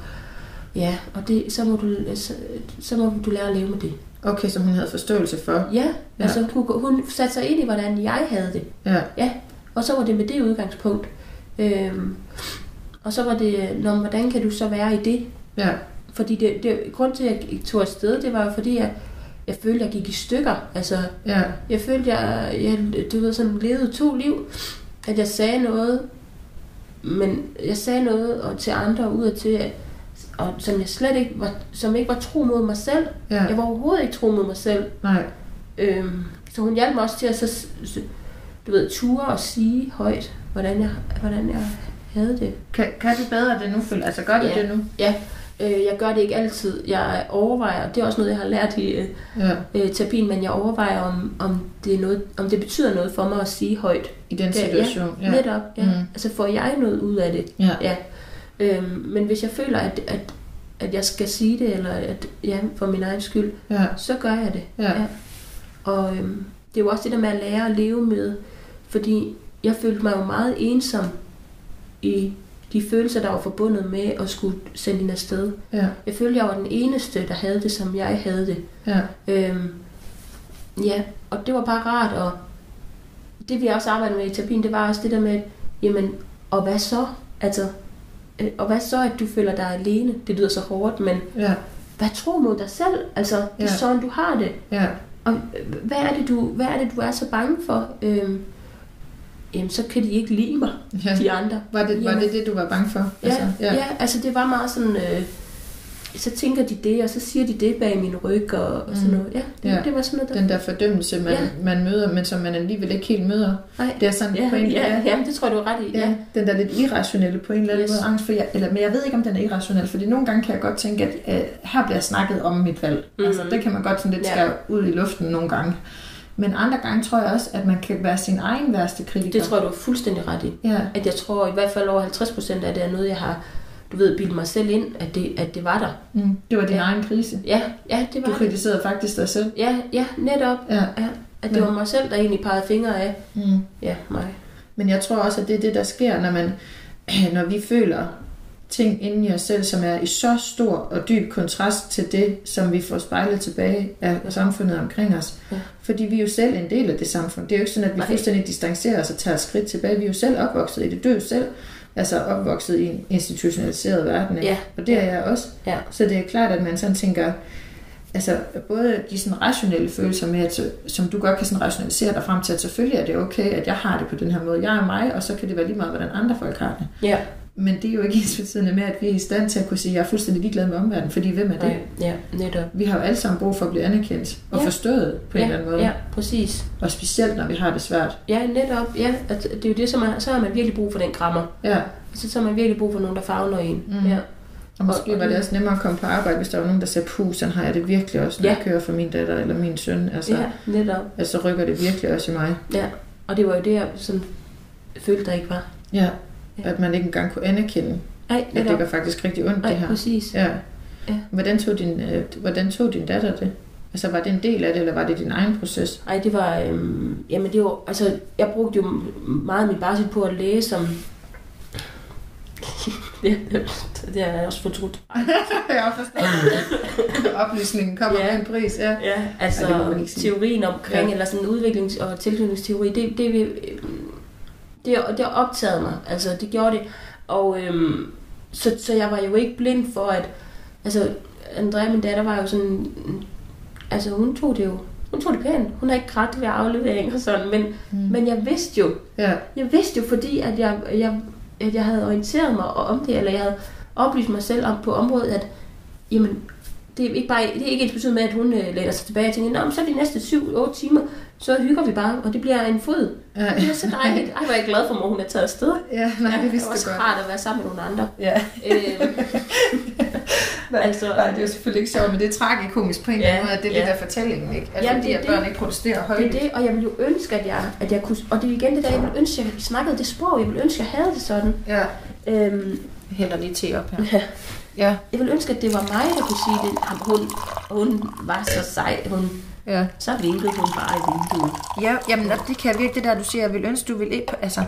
ja, og det, så, må du, så, så må du lære at leve med det. Okay, som hun havde forståelse for. Ja, Ja. altså hun, hun satte sig ind i, hvordan jeg havde det. Ja, Ja, og så var det med det udgangspunkt. Øhm, og så var det, Nå, hvordan kan du så være i det? ja, Fordi det, det, grund til, at jeg tog afsted, det var jo fordi, jeg, jeg følte, jeg gik i stykker. Altså, ja, jeg følte, jeg, jeg du ved, sådan levede to liv. At jeg sagde noget, men jeg sagde noget og til andre ud til, at, og som jeg slet ikke var, som ikke var tro mod mig selv. ja. Jeg var overhovedet ikke tro mod mig selv. Nej, Øhm, så hun hjalp mig også til at så, du ved, ture og sige højt, hvordan jeg, hvordan jeg havde det. kan, kan det bedre det nu? føler- Altså gør det Ja. det nu? Ja, øh, jeg gør det ikke altid. Jeg overvejer, det er også noget, jeg har lært i øh, Ja, øh, terapien, men jeg overvejer, om, om, det er noget, om det betyder noget for mig at sige højt. i den situation. Ja, Ja, Netop, ja. Mm. Altså får jeg noget ud af det? ja. Ja. Øhm, men hvis jeg føler, at, at, at jeg skal sige det, eller at, ja, for min egen skyld, ja. så gør jeg det. Ja. Og øhm, det er jo også det der med at lære at leve med, fordi jeg følte mig jo meget ensom i de følelser, der var forbundet med at skulle sende hende afsted. ja. Jeg følte, jeg var den eneste, der havde det, som jeg havde det. ja. Øhm, ja, og det var bare rart, og det vi også arbejdede med i terapien, det var også det der med, jamen, og hvad så? Altså, øh, og hvad så, at du føler dig alene? Det lyder så hårdt, men ja. hvad tro mod dig selv? Altså, det er Ja. sådan, du har det. ja. Og øh, hvad er det, du, hvad er, det, du er så bange for? Øhm, jamen, så kan de ikke lide mig, ja. de andre. Var, det, var Jamen. det det, du var bange for? Ja, ja. ja, altså det var meget sådan, øh, så tænker de det, og så siger de det bag min ryg, og, og sådan Mm. noget. Ja, det, Ja. ja. det var sådan noget, der... Den der fordømmelse, man, Ja. man møder, men som man alligevel ikke helt møder. Nej. Det er sådan Ja, på en ja, ja, det tror jeg, du er ret i. Ja, den der lidt irrationelle på en eller anden Yes. måde angst for, jeg, eller, men jeg ved ikke, om den er irrationel, fordi nogle gange kan jeg godt tænke, at øh, her bliver snakket om mit valg. Mm. Altså, det kan man godt sådan lidt Ja. skære ud i luften nogle gange. Men andre gange tror jeg også, at man kan være sin egen værste kritiker. Det tror jeg, du er fuldstændig ret i. Ja, At jeg tror i hvert fald over 50 procent af det er noget, jeg har, du ved, bildet mig selv ind, at det, at det var der. mm. det var din Ja. egen krise. Ja, ja, det var Du det. kritiserede faktisk dig selv. Ja, ja, netop. Ja. Ja, at det Men- var mig selv, der egentlig pegede fingre af. Mm. Ja, mig. Men jeg tror også, at det er det, der sker, når, man, når vi føler ting inde i os selv, som er i så stor og dyb kontrast til det, som vi får spejlet tilbage af samfundet omkring os. Ja. Fordi vi er jo selv en del af det samfund. Det er jo ikke sådan, at vi Nej. fuldstændig distancerer os og tager et skridt tilbage. Vi er jo selv opvokset i det. Du er jo selv altså opvokset i en institutionaliseret verden. ikke? Ja. Og det er jeg også. Ja. Så det er klart, at man sådan tænker, altså både de sådan rationelle følelser med, at, som du godt kan sådan rationalisere dig frem til, at selvfølgelig er det okay, at jeg har det på den her måde. Jeg er mig, og så kan det være lige meget, hvordan andre folk har det. Ja, Men det er jo ikke ens betydende med, at vi er i stand til at kunne sige, at jeg er fuldstændig ligeglad med omverdenen, fordi hvem er det? nej, ja, netop. Vi har jo alle sammen brug for at blive anerkendt og Ja. forstået på en ja, eller anden måde. Ja, præcis. Og specielt, når vi har det svært. Ja, netop. Ja, at det er jo det, som er, så har man virkelig brug for den krammer. Ja. Så, så har man virkelig brug for nogen, der favner en. Mm. Ja. Og måske Og- var det også nemmere at komme på arbejde, hvis der var nogen, der sagde, puh, sådan har jeg det virkelig også, når Ja. jeg kører for min datter eller min søn. Altså, ja, netop. altså rykker det virkelig også i mig. Ja, og det var jo det, jeg sådan følte, der ikke var. Ja. Ja. At man ikke engang kunne anerkende, Nej, at det var faktisk rigtig ondt, Nej, det her. præcis. Ja. Ja. Hvordan, tog din, øh, hvordan tog din datter det? Altså, var det en del af det, eller var det din egen proces? Ej, det var, øhm, jamen det var, altså, jeg brugte jo meget af min barsel på at læse om, Ja, det har jeg også fortrudt. jeg forstår. Oplysningen kommer Ja. med en pris, ja. Ja, altså Ej, det sige. teorien omkring, Ja. ja. eller sådan en udviklings- og tilknytningsteori, det, det, det, det har optaget mig. Altså, det gjorde det. Og øhm, så, så jeg var jo ikke blind for, at... Altså, Andrea, min datter, var jo sådan... Altså, hun tog det jo... Hun tog det pænt. Hun har ikke grædt ved aflevering og sådan, men, Mm. men jeg vidste jo, Ja, jeg vidste jo, fordi at jeg, jeg, at jeg havde orienteret mig om det, eller jeg havde oplyst mig selv om på området, at jamen, det er ikke bare det er ikke et betydning med, at hun øh, læner sig tilbage og tænker, Nå, men så de næste 7-8 timer, så hygger vi bare, og det bliver en fod. ja, Det er så dejligt. Ej, hvor er jeg glad for, at hun er taget afsted. ja nej, det det vidste er også du godt. rart at være sammen med nogle andre. Ja. Øh, Nej, Altså- nej, det er jo selvfølgelig ikke sjovt, men det er tragikomisk på en eller Ja, anden måde, at det er ja. lidt af fortællingen, ikke? Altså, Ja, fordi det er at det. børn ikke protesterer højt. det er det, og jeg ville jo ønske, at jeg, at jeg kunne... Og det er igen det der, jeg ville ønske, at jeg snakkede det sprog. Jeg ville ønske, at jeg havde det sådan. Ja. Øhm, Jeg hælder lige te op her. Ja. Ja. jeg ville ønske, at det var mig, der kunne sige det. Jamen, Hun, hun var så sej. Hun, Ja. så vinkede hun bare i vinduet. Ja, jamen det kan virkelig det der, du siger, jeg vil ønske, du vil ikke, altså,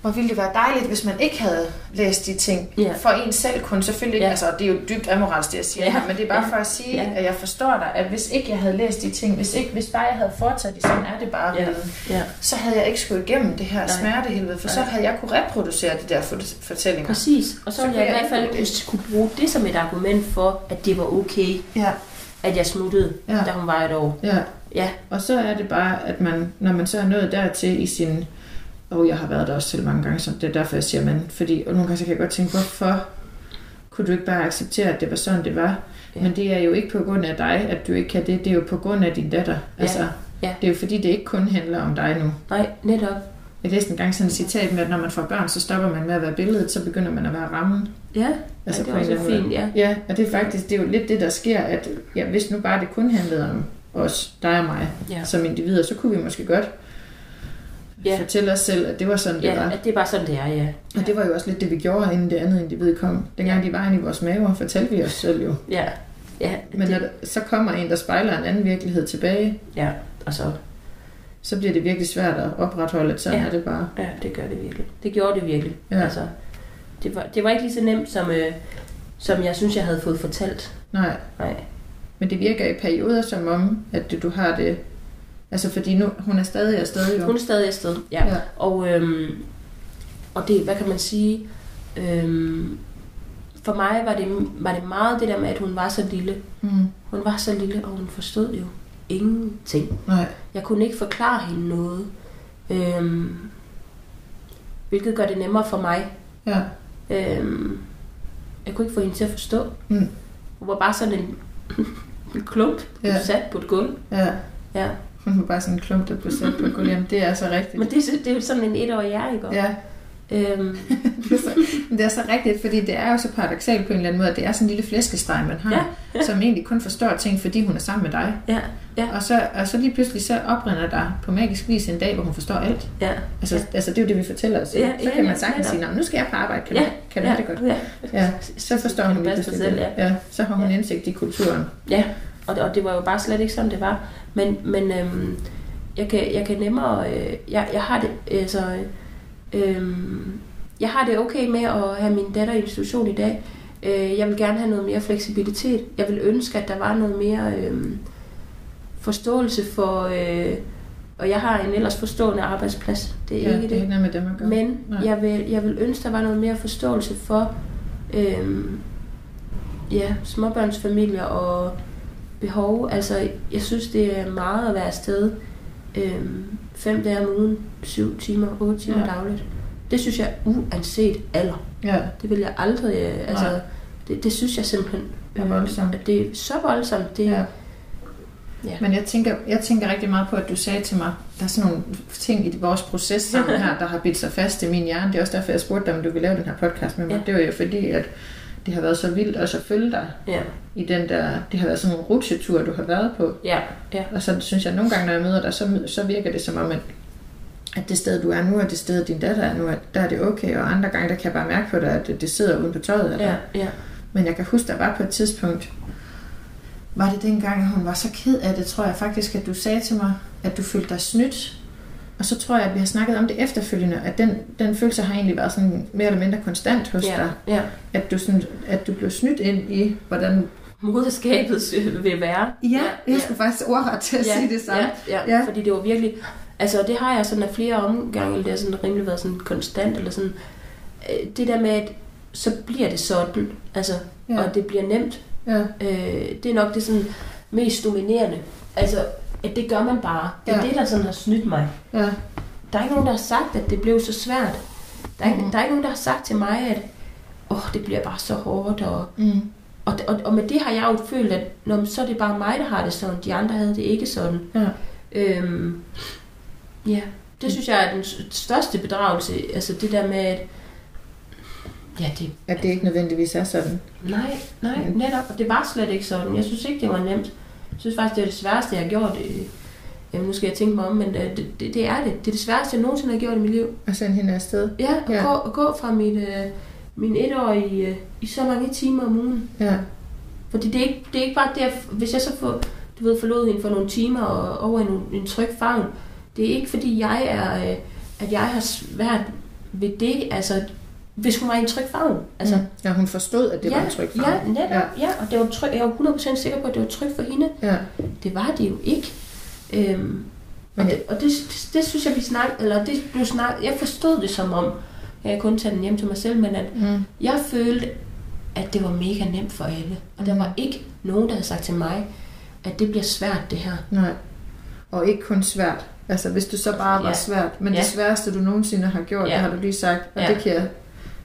hvor ville det være dejligt, hvis man ikke havde læst de ting Ja. for en selv kun. Selvfølgelig Ja. altså det er jo dybt amoralsk, det jeg siger, Ja. her, men det er bare Ja. for at sige, Ja. at jeg forstår dig, at hvis ikke jeg havde læst de ting, hvis, ikke, hvis bare jeg havde foretaget de, sådan er det bare, ja. Ja, så havde jeg ikke skulle igennem det her Nej. smertehelvede, for så Nej. havde jeg kunne reproducere de der fort- fortællinger. præcis. Og så Så ville kan jeg i jeg hvert fald kunne, kunne bruge det som et argument for, at det var okay, Ja, at jeg smuttede, Ja. da hun var et år. ja. Ja, Og så er det bare, at man, når man så er nået dertil i sin... Og jeg har været der også selv mange gange, så det er derfor, jeg siger man. Fordi, og nogle gange så kan jeg godt tænke, hvorfor kunne du ikke bare acceptere, at det var sådan, det var? Ja. Men det er jo ikke på grund af dig, at du ikke kan det. Det er jo på grund af din datter. Ja. Altså, Ja. Det er jo fordi, det ikke kun handler om dig nu. nej, netop. Jeg læste en gang sådan et citat med, at når man får børn, så stopper man med at være billedet, så begynder man at være rammen. Ja, Altså, ja det er også fint, ja. Ja, og det er faktisk det er jo lidt det, der sker, at ja, hvis nu bare det kun handlede om os, dig og mig, Ja. som individer, så kunne vi måske godt Ja. ja. fortælle os selv, at det var sådan, det Ja, var. at det er bare sådan, det er, ja. Og det var jo også lidt det, vi gjorde, inden det andet individ kom. Dengang Ja. de var inde i vores maver, fortalte vi os selv jo. Ja, ja, Men det, når der, så kommer en, der spejler en anden virkelighed tilbage, ja, og så, så bliver det virkelig svært at opretholde, at sådan Ja. er det bare. ja, det gør det virkelig. Det gjorde det virkelig. Ja. Altså, det var, det var ikke lige så nemt, som, øh, som jeg synes, jeg havde fået fortalt. Nej, Nej. men det virker i perioder som om, at du har det... Altså fordi nu, hun er stadig afsted jo. Hun er stadig afsted, ja. Ja. Og, øhm, og det, hvad kan man sige, øhm, for mig var det, var det meget det der med, at hun var så lille. Mm. Hun var så lille, og hun forstod jo ingenting. Nej. Jeg kunne ikke forklare hende noget. Øhm, hvilket gør det nemmere for mig. Ja. Øhm, jeg kunne ikke få hende til at forstå. Mm. Hun var bare sådan en, en klump, Ja. sat på et gulv. Ja. Ja. Hun var bare sådan en klump, der blev sat på gulvet. Jamen, det er så rigtigt. Men det, er- det er jo sådan en etårig jeg, ikke? Ja, Øhm, det er, så, det er så rigtigt, fordi det er jo så paradoxalt på en eller anden måde, at det er sådan en lille flæskesteg, man har, Ja, ja, ja. som egentlig kun forstår ting, fordi hun er sammen med dig. ja, ja, Og så, og så lige pludselig så oprinder der på magisk vis en dag, hvor hun forstår alt. ja. Altså, ja. altså det er jo det, vi fortæller os. Ja, så ja, kan man ja, sagtens ja. sige, "Nå, nu skal jeg på arbejde, kan, Ja, du, kan du ja, have det godt? Ja, Ja, så forstår hun det lige pludselig selv, det. Ja, så har hun Ja. indsigt i kulturen. ja. Og, det, og det var jo bare slet ikke sådan, det var. Men, men øhm, jeg, kan, jeg kan nemmere... Øh, jeg, jeg har det... Altså, øhm, jeg har det okay med at have min datter i institution i dag. Øh, jeg vil gerne have noget mere fleksibilitet. Jeg vil ønske, at der var noget mere øh, forståelse for... Øh, og jeg har en ellers forstående arbejdsplads. Det er Ja, ikke det er det. ikke noget med dem at gøre. Men Nej. jeg vil, jeg vil ønske, der var noget mere forståelse for øhm, ja, småbørnsfamilier og behov. Altså, jeg synes, det er meget at være afsted øhm, fem dage om ugen, syv timer, otte timer Ja. dagligt. Det synes jeg uanset alder. Ja, Det vil jeg aldrig... Øh, altså, Nej. det, det synes jeg simpelthen... Det er voldsomt. at det er så voldsomt. Det, ja. Ja. Men jeg tænker, jeg tænker rigtig meget på, at du sagde til mig, der er sådan nogle ting i vores proces sammen her, der har bidt sig fast i min hjerne. Det er også derfor, jeg spurgte dig, om du ville lave den her podcast med mig. Ja. Det var jo fordi, at det har været så vildt at så følge dig ja, i den der, det har været sådan en rutsjetur, du har været på. ja, ja, Og så synes jeg, nogle gange, når jeg møder dig, så, så virker det som om, at, at det sted, du er nu, og det sted, din datter er nu, at der er det okay. Og andre gange, der kan jeg bare mærke på dig, at det sidder uden på tøjet. Eller? ja, ja. Men jeg kan huske, der var på et tidspunkt, var det dengang, hun var så ked af det, tror jeg faktisk, at du sagde til mig, at du følte dig snydt. Og så tror jeg, at vi har snakket om det efterfølgende, at den, den følelse har egentlig været sådan mere eller mindre konstant hos Ja, dig. ja. At du, sådan, at du blev snydt ind i, hvordan... Moderskabet vil være. Ja, jeg skulle faktisk ordret til at ja, sige det samme. Ja, ja, Ja. ja, fordi det var virkelig... Altså, det har jeg sådan af flere omgange, eller det har sådan rimelig været sådan konstant, eller sådan... øh, Det der med, at så bliver det sådan, altså, Ja. ja. og det bliver nemt. Ja, Øh, det er nok det sådan mest dominerende. Altså, at det gør man bare. Det er Ja. det, der sådan har snydt mig. ja, Der er ikke nogen, der har sagt, at det blev så svært. Der er, ikke, Mhm. der er ikke nogen, der har sagt til mig, at åh, det bliver bare så hårdt. Og, mm. og, og, og med det har jeg jo følt, at Nå, men så er det bare mig, der har det sådan. De andre havde det ikke sådan. ja. Øhm, ja, det synes jeg er den største bedragelse. Altså det der med, at ja, det, At det ikke nødvendigvis er sådan. nej, nej, Mm. netop. Og det var slet ikke sådan. Jeg synes ikke, det var nemt. Jeg synes faktisk, det er det sværeste, jeg har gjort. øh, Jamen, nu skal jeg tænke mig om, men øh, det, det, det er det. Det er det sværeste, jeg nogensinde har gjort i mit liv. At sende hende afsted. Ja, at, Ja. ja. Gå, at gå fra mit, øh, min etårige øh, i så mange timer om ugen. Ja, Fordi det er ikke, det er ikke bare det, at hvis jeg så får, du ved, forlod hende for nogle timer og over i en, en tryg favn, det er ikke fordi jeg er, øh, at jeg har svært ved det, altså hvis hun var i en tryg favn. Altså, mm. ja hun forstod, at det ja, var en tryg ja, farve. netop, ja. ja, og det var tryg, jeg var 100% sikker på, at det var trygt for hende. Ja. Det var det jo ikke. Øhm, Men og det, og det, det, det, synes jeg, vi snakkede, eller det blev snakket, jeg forstod det som om, jeg kun tage den hjem til mig selv, men at Mm. jeg følte, at det var mega nemt for alle. Og der Mhm. var ikke nogen, der havde sagt til mig, at det bliver svært, det her. Nej. Og ikke kun svært. Altså, hvis du så bare var Ja. svært. Men Ja. det sværeste, du nogensinde har gjort, Ja. det har du lige sagt. Og Ja. det kan jeg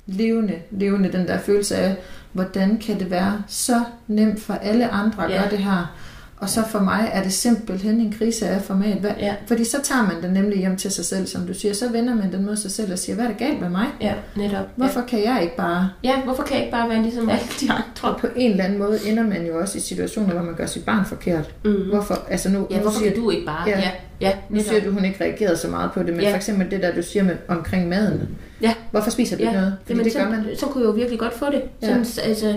levende, levende den der følelse af, hvordan kan det være så nemt for alle andre at Ja. gøre det her? Og så for mig er det simpelthen en krise af format. Hvad, Ja, fordi så tager man den nemlig hjem til sig selv, som du siger. Så vender man den mod sig selv og siger, hvad er der galt med mig? ja, netop. Hvorfor kan jeg ikke bare? Ja. ja, hvorfor kan jeg ikke bare være ligesom alle de Og andre? på en eller anden måde ender man jo også i situationer, hvor man gør sit barn forkert. Mm. Hvorfor? Altså nu, Ja, nu hvorfor siger kan du ikke bare? Ja. Ja, ja, Nu siger du, hun ikke reagerede så meget på det, men ja. Ja. for eksempel det der, du siger med, omkring maden. Ja. Hvorfor spiser du Ja. ikke noget? Fordi Jamen, det så, gør man. så kunne jeg jo virkelig godt få det. Ja. Sådan, altså,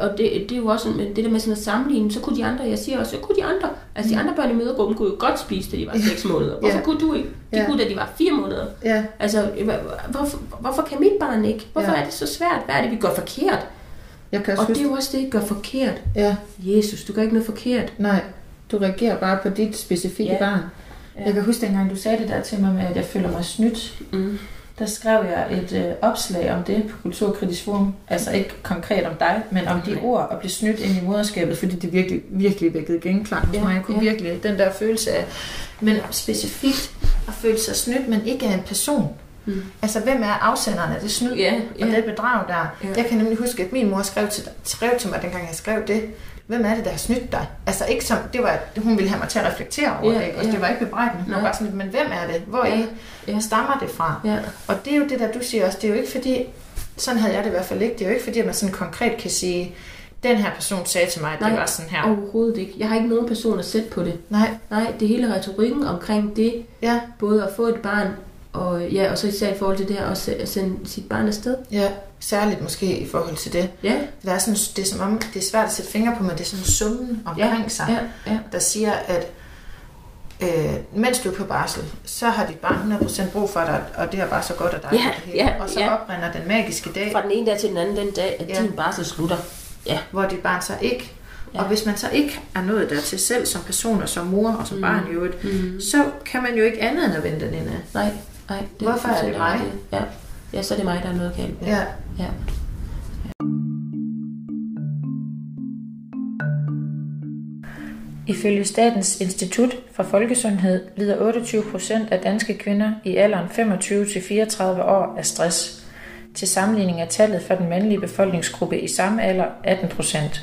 og det, det er jo også sådan, det der med sådan at sammenligne, så kunne de andre, jeg siger også, så kunne de andre, altså de Mm. andre børn i mødergruppen kunne jo godt spise, da de var 6 måneder. Hvorfor Ja. kunne du ikke? De Ja. kunne, da de var 4 måneder. Ja, Altså, hvorfor, hvorfor kan mit barn ikke? Hvorfor Ja. er det så svært? Hvad er det, vi gør forkert? jeg kan Og det er jo også det, I gør forkert. Ja, Jesus, du gør ikke noget forkert. nej. Du reagerer bare på dit specifikke Ja. barn. Ja. Jeg kan huske dengang, du sagde det der til mig med, at jeg føler mig snydt. Mm. Der skrev jeg et øh, opslag om det på Kulturkritisk Forum. Altså ikke konkret om dig, men om de ord at blive snydt ind i moderskabet, fordi det virkelig, virkelig vækkede genklang hos Ja, mig. Jeg kunne ja. virkelig den der følelse af, men specifikt at føle sig snydt, men ikke af en person. Mm. Altså, hvem er afsenderen af det snyd Ja, og ja. det bedrag der? Ja. Jeg kan nemlig huske, at min mor skrev til, skrev til mig, dengang jeg skrev det. Hvem er det, der har snydt dig? Altså ikke som, det var, hun ville have mig til at reflektere over Ja, det, ikke? og ja. det var ikke bebrejdende. Hun var bare sådan, lidt, men hvem er det? Hvor Ja, ja. ja. stammer det fra? Ja. Og det er jo det, der du siger også, det er jo ikke fordi, sådan havde jeg det i hvert fald ikke, det er jo ikke fordi, at man sådan konkret kan sige, den her person sagde til mig, at det Nej. var sådan her. Overhovedet ikke. Jeg har ikke nogen person at sætte på det. Nej, Nej, det hele retorikken omkring det, ja, både at få et barn, og, ja, og så især i forhold til det her, se- at sende sit barn afsted. ja, særligt måske i forhold til det. Ja, Der er sådan, det er som om, det er svært at sætte fingre på, men det er sådan en summen omkring sig. ja, ja. der siger, at øh, mens du er på barsel, så har dit barn 100% brug for dig, og det er bare så godt af dig. Ja, det hele. ja, og så ja. oprinder den magiske dag, Fra den ene dag til den anden den dag, at Ja. ja. din barsel slutter. hvor dit barn så ikke, Ja. og hvis man så ikke er nået dertil selv som person og som mor og som Mm. barn i øvrigt, Mm. så kan man jo ikke andet end at vente den inde. Nej, nej. Hvorfor er det mig? Ja. Ja, så er det mig, der er noget galt med. Ja. ja. Ifølge Statens Institut for Folkesundhed lider 28 procent af danske kvinder i alderen 25-34 år af stress. Til sammenligning er tallet for den mandlige befolkningsgruppe i samme alder 18 procent.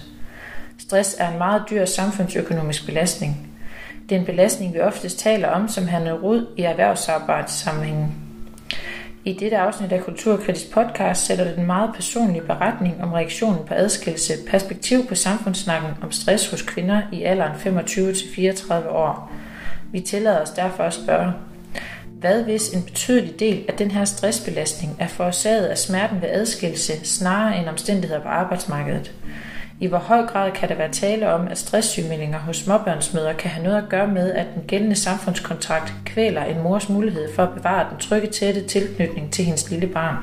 Stress er en meget dyr samfundsøkonomisk belastning. Det er en belastning, vi oftest taler om som handler rod i erhvervsarbejdssammenhængen. I dette afsnit af Kulturkritisk podcast sætter det en meget personlig beretning om reaktionen på adskillelse, perspektiv på samfundssnakken om stress hos kvinder i alderen 25-34 år. Vi tillader os derfor at spørge, hvad hvis en betydelig del af den her stressbelastning er forårsaget af smerten ved adskillelse snarere end omstændigheder på arbejdsmarkedet? I hvor høj grad kan der være tale om, at stresssygemeldinger hos småbørnsmødre kan have noget at gøre med, at den gældende samfundskontrakt kvæler en mors mulighed for at bevare den trygge tætte tilknytning til hendes lille barn?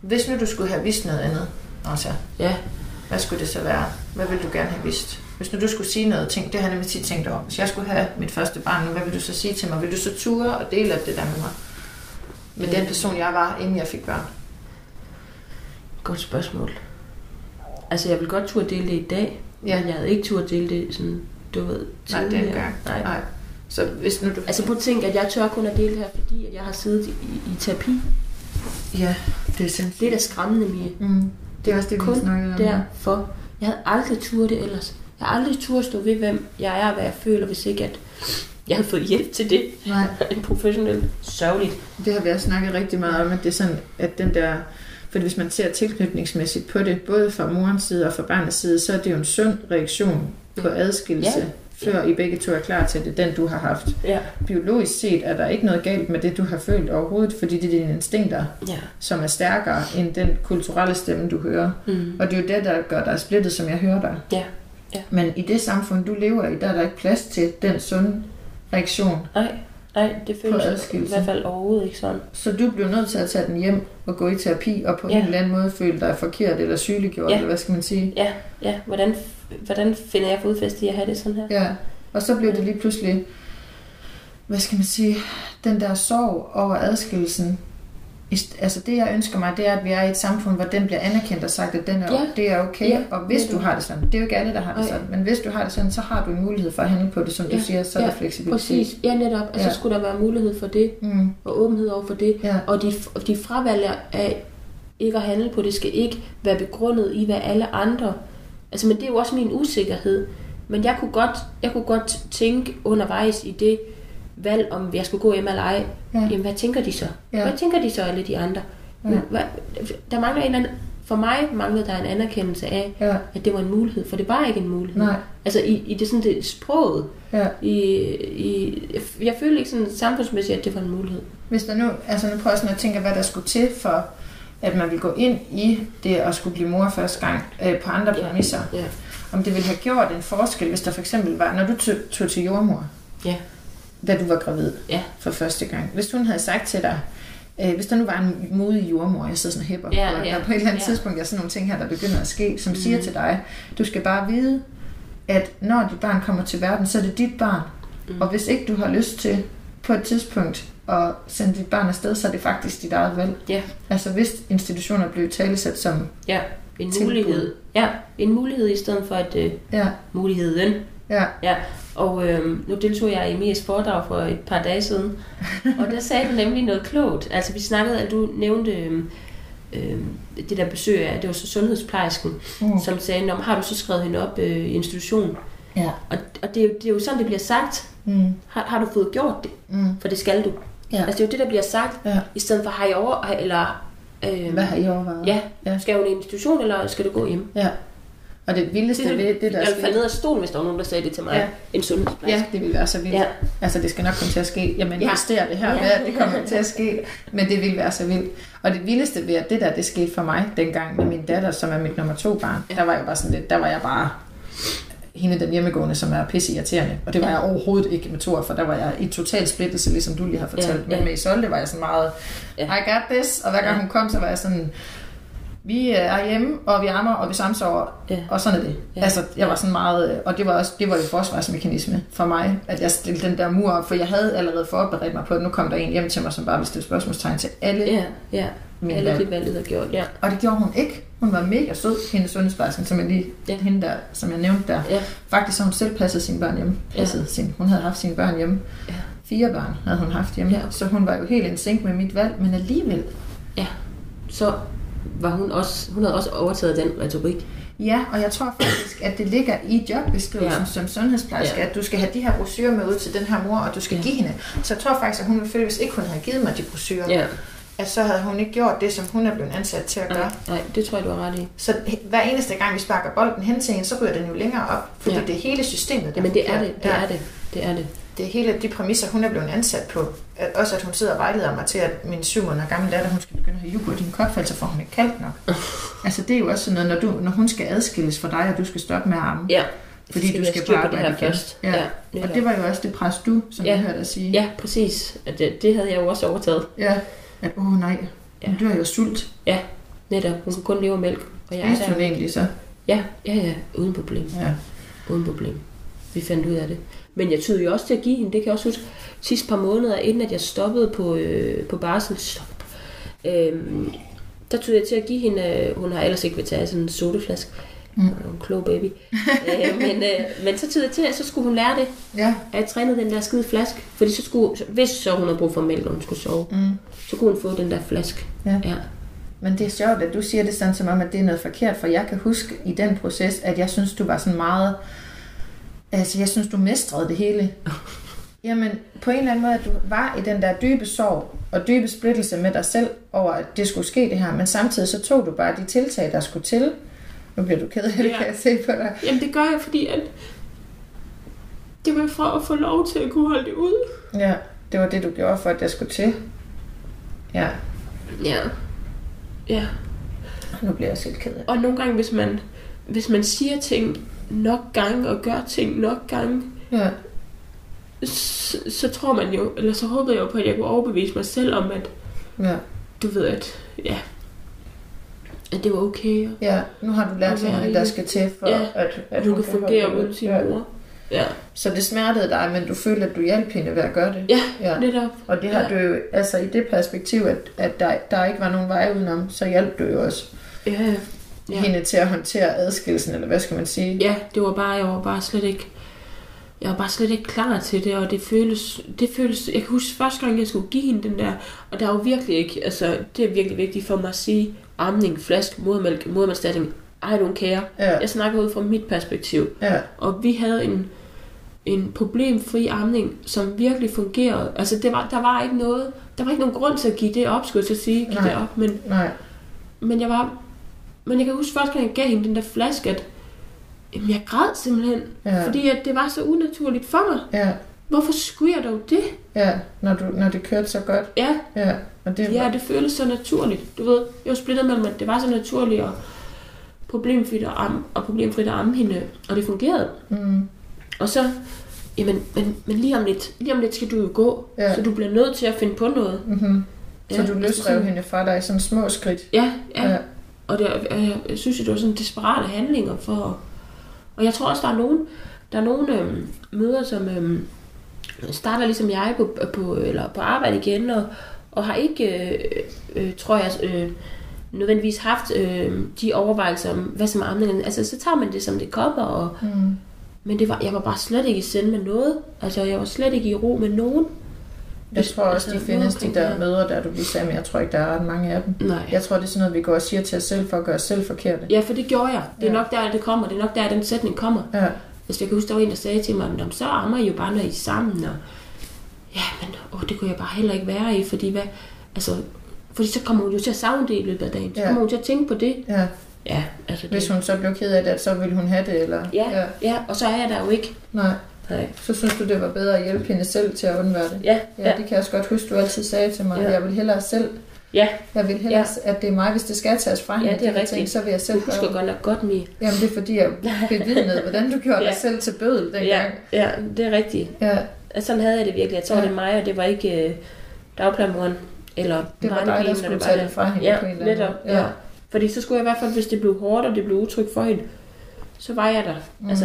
Hvis nu du skulle have vidst noget andet, altså, Ja. hvad skulle det så være? Hvad ville du gerne have vidst? Hvis nu du skulle sige noget, tænk, det har jeg nemlig tit tænkt over. Hvis jeg skulle have mit første barn nu, hvad vil du så sige til mig? Vil du så ture og dele det der med mig? Med den person, jeg var, inden jeg fik børn? Godt spørgsmål. Altså, jeg vil godt turde dele det i dag, Ja. men jeg havde ikke turde dele det sådan, du ved, Nej, er tidligere. en gang. Nej. Nej. Så hvis nu du... Altså, prøv at tænke, at jeg tør kun at dele her, fordi at jeg har siddet i, i, terapi. Ja, det er sindssygt. Det er da skræmmende, Mie. Mm. Det er også det, vi Kun snakkede om. derfor. Jeg havde aldrig turde det ellers. Jeg har aldrig turde stå ved, hvem jeg er og hvad jeg føler, hvis ikke at jeg havde fået hjælp til det. Nej, En professionel. Sørgeligt. det har vi også snakket rigtig meget om, at det er sådan, at den der... For hvis man ser tilknytningsmæssigt på det, både fra morens side og fra barnets side, så er det jo en sund reaktion på adskillelse, Ja. før I begge to er klar til det, den du har haft. Ja. Biologisk set er der ikke noget galt med det, du har følt overhovedet, fordi det er dine instinkter, Ja. som er stærkere end den kulturelle stemme, du hører. Mm. Og det er jo det, der gør dig splittet, som jeg hører dig. Ja. Ja. Men i det samfund, du lever i, der er der ikke plads til den sunde reaktion. Nej, nej, det føles i hvert fald overhovedet ikke sådan. Så du bliver nødt til at tage den hjem og gå i terapi, og på ja. en eller anden måde føle dig forkert eller sygeliggjort, Ja. eller hvad skal man sige. Ja, ja. Hvordan, hvordan finder jeg fodfæste i at have det sådan her? Ja, og så blev det lige pludselig, hvad skal man sige, den der sorg over adskillelsen. Altså det, jeg ønsker mig, det er, at vi er i et samfund, hvor den bliver anerkendt og sagt, at den er, Ja. det er okay. Ja, Og hvis du har det sådan, det er jo ikke alle, der har det Nej. sådan, men hvis du har det sådan, så har du en mulighed for at handle på det, som du Ja. siger, så er Ja, der fleksibilitet. Præcis, ja netop. Og så Ja. skulle der være mulighed for det, Mm, og åbenhed over for det. ja, Og de, de fravalger af ikke at handle på det, skal ikke være begrundet i, hvad alle andre... Altså, men det er jo også min usikkerhed. Men jeg kunne godt, jeg kunne godt tænke undervejs i det valg, om jeg skulle gå hjem eller ej. ja, Jamen, hvad tænker de så? Ja. Hvad tænker de så, alle de andre? Ja. Hvad, der mangler en eller anden, for mig manglede der en anerkendelse af, ja, at det var en mulighed, for det var ikke en mulighed. nej, Altså i, i det sådan det sproget, ja. i, i, jeg, følte ikke sådan samfundsmæssigt, at det var en mulighed. Hvis der nu, altså nu prøver jeg sådan at tænke, hvad der skulle til for, at man vil gå ind i det at skulle blive mor første gang øh, på andre Ja. præmisser. Ja. Om det ville have gjort en forskel, hvis der for eksempel var, når du tog, tog til jordmor, Ja. Da du var gravid Ja. for første gang. Hvis hun havde sagt til dig, øh, hvis der nu var en modig jordmor, jeg sidder sådan og hæpper, Ja, på, ja, på et eller andet ja. tidspunkt er sådan nogle ting her, der begynder at ske, som Mhm. siger til dig, du skal bare vide, at når dit barn kommer til verden, så er det dit barn. Mm. Og hvis ikke du har lyst til på et tidspunkt at sende dit barn afsted, så er det faktisk dit eget valg. Ja. Altså hvis institutioner blev talesat som, Ja, en Tilbud. mulighed. Ja, en mulighed i stedet for at øh, ja, muligheden. Ja, Ja, og øh, nu deltog jeg i Mias foredrag for et par dage siden, og der sagde du nemlig noget klogt. Altså vi snakkede, at du nævnte øh, det der besøg af, det var så sundhedsplejersken, mm. som sagde, har du så skrevet hende op øh, i institutionen? ja. Og, og det, er jo, det er jo sådan, det bliver sagt. Mm. Har, har du fået gjort det? Mm. For det skal du. Ja. Altså det er jo det, der bliver sagt, ja. i stedet for har I over, eller øh, Hvad har I overvejet? ja, Ja. skal hun i institution, eller skal du gå hjem? ja. Og det vildeste Det, ved det, der jeg skete- faldt ned af stolen, hvis der var nogen, der sagde det til mig. Ja. En sundhedsplejerske. Ja, det ville være så vildt. Ja. Altså, det skal nok komme til at ske. Jeg manifesterer det her Ja. ved, at det kommer til at ske. Men det ville være så vildt. Og det vildeste ved, at det der, det skete for mig dengang med min datter, som er mit nummer to barn. Ja. Der var jeg bare sådan lidt, der var jeg bare hende den hjemmegående, som er pisse irriterende. Og det var Ja. jeg overhovedet ikke med Thor, for der var jeg i total splittelse, ligesom du lige har fortalt. Ja, ja. Men med Isolde var jeg sådan meget, Ja. I got this. Og hver gang Ja. hun kom, så var jeg sådan, vi er hjemme, og vi ammer, og vi samsover, Ja. og sådan er det. Ja. Ja. Altså, jeg var sådan meget, og det var også, det var jo forsvarsmekanisme for mig, at jeg stillede den der mur op, for jeg havde allerede forberedt mig på, at nu kom der en hjem til mig, som bare ville stille spørgsmålstegn til alle Ja, ja. mine Alle valg. de valg, havde gjort. Ja. Og det gjorde hun ikke. Hun var mega sød, hende sundhedsplejersken, som jeg lige, Ja. ja. hende der, som jeg nævnte der. Ja. Faktisk har hun selv passet sine børn hjemme. Passet ja. sin, hun havde haft sine børn hjemme. Ja. Fire børn havde hun haft hjemme. Ja. Ja. Så hun var jo helt en sink med mit valg, men alligevel. Så var hun også, hun havde også overtaget den retorik. Ja, og jeg tror faktisk, at det ligger i jobbeskrivelsen Ja. som sundhedsplejerske, Ja. at du skal have de her brochurer med ud til den her mor, og du skal Ja. give hende. Så jeg tror faktisk, at hun ville føle, hvis ikke hun havde givet mig de brochurer, Ja. at så havde hun ikke gjort det, som hun er blevet ansat til at gøre. Nej, nej, det tror jeg, du har ret i. Så hver eneste gang, vi sparker bolden hen til hende, så ryger den jo længere op, fordi Ja. det er hele systemet, der Jamen det er det, det er det, det er det. Det hele de præmisser, hun er blevet ansat på. At også at hun sidder og vejleder mig til, at min syv måneder gamle datter, hun skal begynde at have yoghurt i din kop, for ellers får hun ikke kaldt nok. altså det er jo også sådan noget, når, du, når hun skal adskilles fra dig, og du skal stoppe med at amme. Ja. Fordi skal du skal på det her igen. først. Ja. Ja, Og det var jo også det pres, du, som Ja. jeg hørte dig sige. Ja, præcis. At Det, det havde jeg jo også overtaget. ja. At, åh oh, nej, Ja. hun dør jo sult. Netop. Hun kan kun leve af mælk. Og jeg er Spiste hun egentlig så? Ja, ja, ja. Uden problem. Ja. Uden problem. Vi fandt ud af det. Men jeg tog jo også til at give hende, det kan jeg også huske, sidste par måneder, inden at jeg stoppede på, øh, på barsel, stop, øhm, der tog jeg til at give hende, øh, hun har ellers ikke vil tage sådan en sodaflaske, Mm. en klog baby, øh, men, øh, men så jeg til, at så skulle hun lære det, Ja. at jeg trænede den der skide flaske, fordi så skulle, hvis så hun havde brug for mælk, når hun skulle sove, Mm. så kunne hun få den der flaske. Ja. ja. Men det er sjovt, at du siger det sådan som om, at det er noget forkert, for jeg kan huske i den proces, at jeg synes, du var sådan meget... Altså, jeg synes, du mestrede det hele. Jamen, på en eller anden måde, at du var i den der dybe sorg og dybe splittelse med dig selv over, at det skulle ske det her, men samtidig så tog du bare de tiltag, der skulle til. Nu bliver du ked af det, Ja. kan jeg se på dig. Jamen det gør jeg, fordi at det var for at få lov til at kunne holde det ud. Ja, det var det, du gjorde for, at det skulle til. Ja, Ja. Ja. nu bliver jeg selv ked af det. Og nogle gange, hvis man, hvis man siger ting nok gange og gør ting nok gange, Ja, så, så tror man jo, eller så håber jeg jo på, at jeg kunne overbevise mig selv om, at ja, du ved, at ja, at det var okay, og ja. Nu har du lært hvad der skal til, for Ja, at, at hun kan holde fungere uden sin ja. mor. Ja, Så det smertede dig, men du følte, at du hjalp hende ved at gøre det? Ja, ja. netop. Og det har Ja. du jo, altså i det perspektiv, at, at der, der ikke var nogen vej udenom, så hjalp du jo også Ja, ja. Hende til at håndtere adskillelsen, eller hvad skal man sige? ja, det var bare, jeg var bare slet ikke, jeg var bare slet ikke klar til det, og det føles, det føles, jeg kan huske første gang, jeg skulle give hende den der, og der er jo virkelig ikke, altså, det er virkelig vigtigt for mig at sige, amning, flask, modermælk, modermælkstatning, I don't care. Ja, Jeg snakker ud fra mit perspektiv. ja, Og vi havde en, en problemfri amning, som virkelig fungerede. Altså, det var, der var ikke noget, der var ikke nogen grund til at give det op, skulle jeg så sige, give Nej. det op. Men, nej, men jeg var, men jeg kan huske første gang, jeg gav hende den der flaske, at jamen, jeg græd simpelthen, ja, fordi at det var så unaturligt for mig. ja, Hvorfor skulle jeg dog det? ja, når, du, når det kørte så godt. Ja, Ja, og det ja det føltes så naturligt. Du ved, jeg var splittet mellem, at det var så naturligt og problemfrit at amme, og problemfrit at amme hende, og det fungerede. mm, Og så, jamen, men, men lige, om lidt, lige om lidt skal du jo gå, Ja. så du bliver nødt til at finde på noget. mm-hmm. Så Ja, du altså løsrev sådan- hende fra dig i sådan små skridt. Ja, ja. Ja. Og det, jeg, jeg synes, det var sådan desperate handlinger for... Og jeg tror også, der er nogen, der er nogen øhm, møder, som øhm, starter ligesom jeg på, på, eller på arbejde igen, og, og har ikke, øh, øh, tror jeg, øh, nødvendigvis haft øh, de overvejelser om, hvad som er amningen. Altså, så tager man det, som det kommer, og, Mm. men det var, jeg var bare slet ikke i send med noget. Altså, jeg var slet ikke i ro med nogen. Jeg tror også, de findes, de der møder, der du lige sagde, men jeg tror ikke, der er ret mange af dem. Nej. Jeg tror, det er sådan noget, vi går og siger til os selv, for at gøre os selv forkerte. Ja, for det gjorde jeg. Det er Ja. nok der, det kommer. Det er nok der, den sætning kommer. Ja, Hvis jeg kan huske, der var en, der sagde til mig, "Nå, så ammer I jo bare, når I er sammen. Og, ja, men åh, det kunne jeg bare heller ikke være i, fordi hvad, altså, fordi så kommer hun jo til at savne det i løbet af dagen. Så Ja. kommer hun til at tænke på det. ja. Ja, altså det. Hvis hun så blev ked af det, så ville hun have det, eller? Ja, ja, ja, og så er jeg der jo ikke. Nej, Nej. så synes du, det var bedre at hjælpe hende selv til at undvære det? Ja, Ja, det kan jeg også godt huske, du altid sagde til mig. Ja. Jeg vil hellere selv, ja. jeg vil hellere, at det er mig, hvis det skal tages fra hende. Ja, det er rigtigt. Ting, så vil jeg Du selv husker gøre det. godt nok godt, Mie. Jamen, det er fordi, jeg bevidnede, hvordan du gjorde dig Ja. selv til bødel dengang. Ja, ja, det er rigtigt. Ja, Altså, sådan havde jeg det virkelig. Jeg tror, Ja. det er mig, og det var ikke øh, dagplejemoren eller det var dig, der skulle det tage var det fra hende Ja, på en eller anden netop. måde. Ja. Fordi så skulle jeg i hvert fald, hvis det blev hårdt, og det blev utrygt for hende, så var jeg der. Mm. Mm. Altså,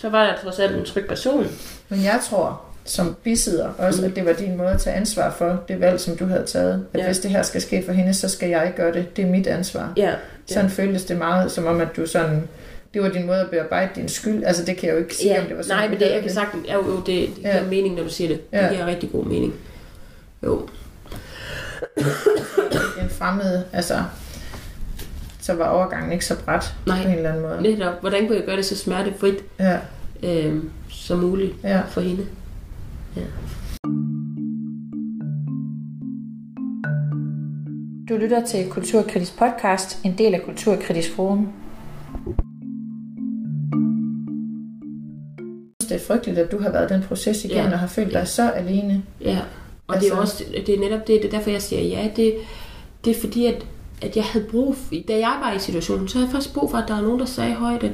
så var der trods alt en tryg person. Men jeg tror, som bisidder også, Mm. at det var din måde at tage ansvar for det valg, som du havde taget. At Ja. hvis det her skal ske for hende, så skal jeg ikke gøre det. Det er mit ansvar. Ja, Sådan føltes det meget, som om at du sådan... Det var din måde at bearbejde din skyld. Altså, det kan jeg jo ikke sige, ja. om det var sådan. nej, men det, jeg kan sagtens, ja, jo, det, det giver Ja. mening, når du siger det. Det Ja. giver rigtig god mening. Jo, En fremmed, altså... Så var overgangen ikke så bræt Nej. på en eller anden måde. netop. Hvordan kunne jeg gøre det så smertefrit Ja, øh, som muligt ja. for hende? Du lytter til Kulturkritisk podcast, en del af Kulturkritisk Forum. det er frygteligt, at du har været den proces igen Ja. og har følt Ja. dig så alene. Ja, og altså, det er Altså- også det er netop det, det er derfor, jeg siger ja. Det, det er fordi, at, at jeg havde brug for, da jeg var i situationen, så havde jeg faktisk brug for, at der er nogen, der sagde højt, at,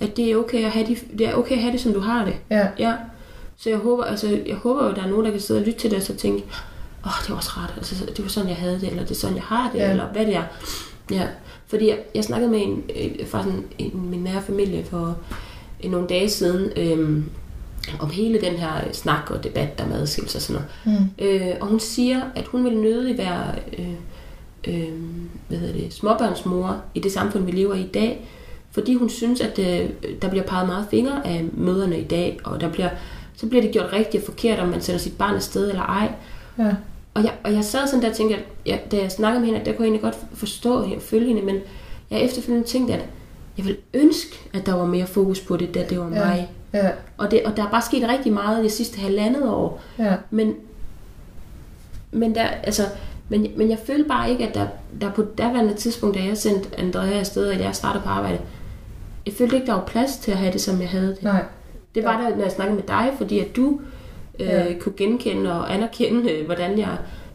at det er okay at have det, det er okay at have det, som du har det. Ja, Ja. Så jeg håber, altså, jeg håber jo, at der er nogen, der kan sidde og lytte til det, og så tænke, åh, oh, det var også ret, altså, det var sådan, jeg havde det, eller det er sådan, jeg har det, Ja. eller hvad det er. Ja, fordi jeg, jeg snakkede med en, øh, fra sådan en, min nære familie for øh, nogle dage siden, øhm, om hele den her snak og debat, der er med adskillelse og sådan noget. mm. Øh, og hun siger, at hun vil nødig være øh, øh, hvad hedder det, småbørnsmor i det samfund, vi lever i i dag, fordi hun synes, at øh, der bliver peget meget fingre af møderne i dag, og der bliver, så bliver det gjort rigtigt og forkert, om man sender sit barn afsted eller ej. ja, Og jeg, og jeg sad sådan der og tænkte, at jeg, da jeg snakkede med hende, at der kunne jeg egentlig godt forstå hende og følge hende, men jeg efterfølgende tænkte, at jeg ville ønske, at der var mere fokus på det, da det var Ja. mig. ja, Og, det, og der er bare sket rigtig meget det sidste halvandet år, ja, men, men, der, altså, men, men jeg følte bare ikke, at der, der på daværende tidspunkt, da jeg sendte Andrea afsted, og jeg startede på arbejde, jeg følte ikke, der var plads til at have det, som jeg havde det. nej, Det var der, når jeg snakkede med dig, fordi at du øh, Ja. kunne genkende og anerkende, øh, hvordan jeg,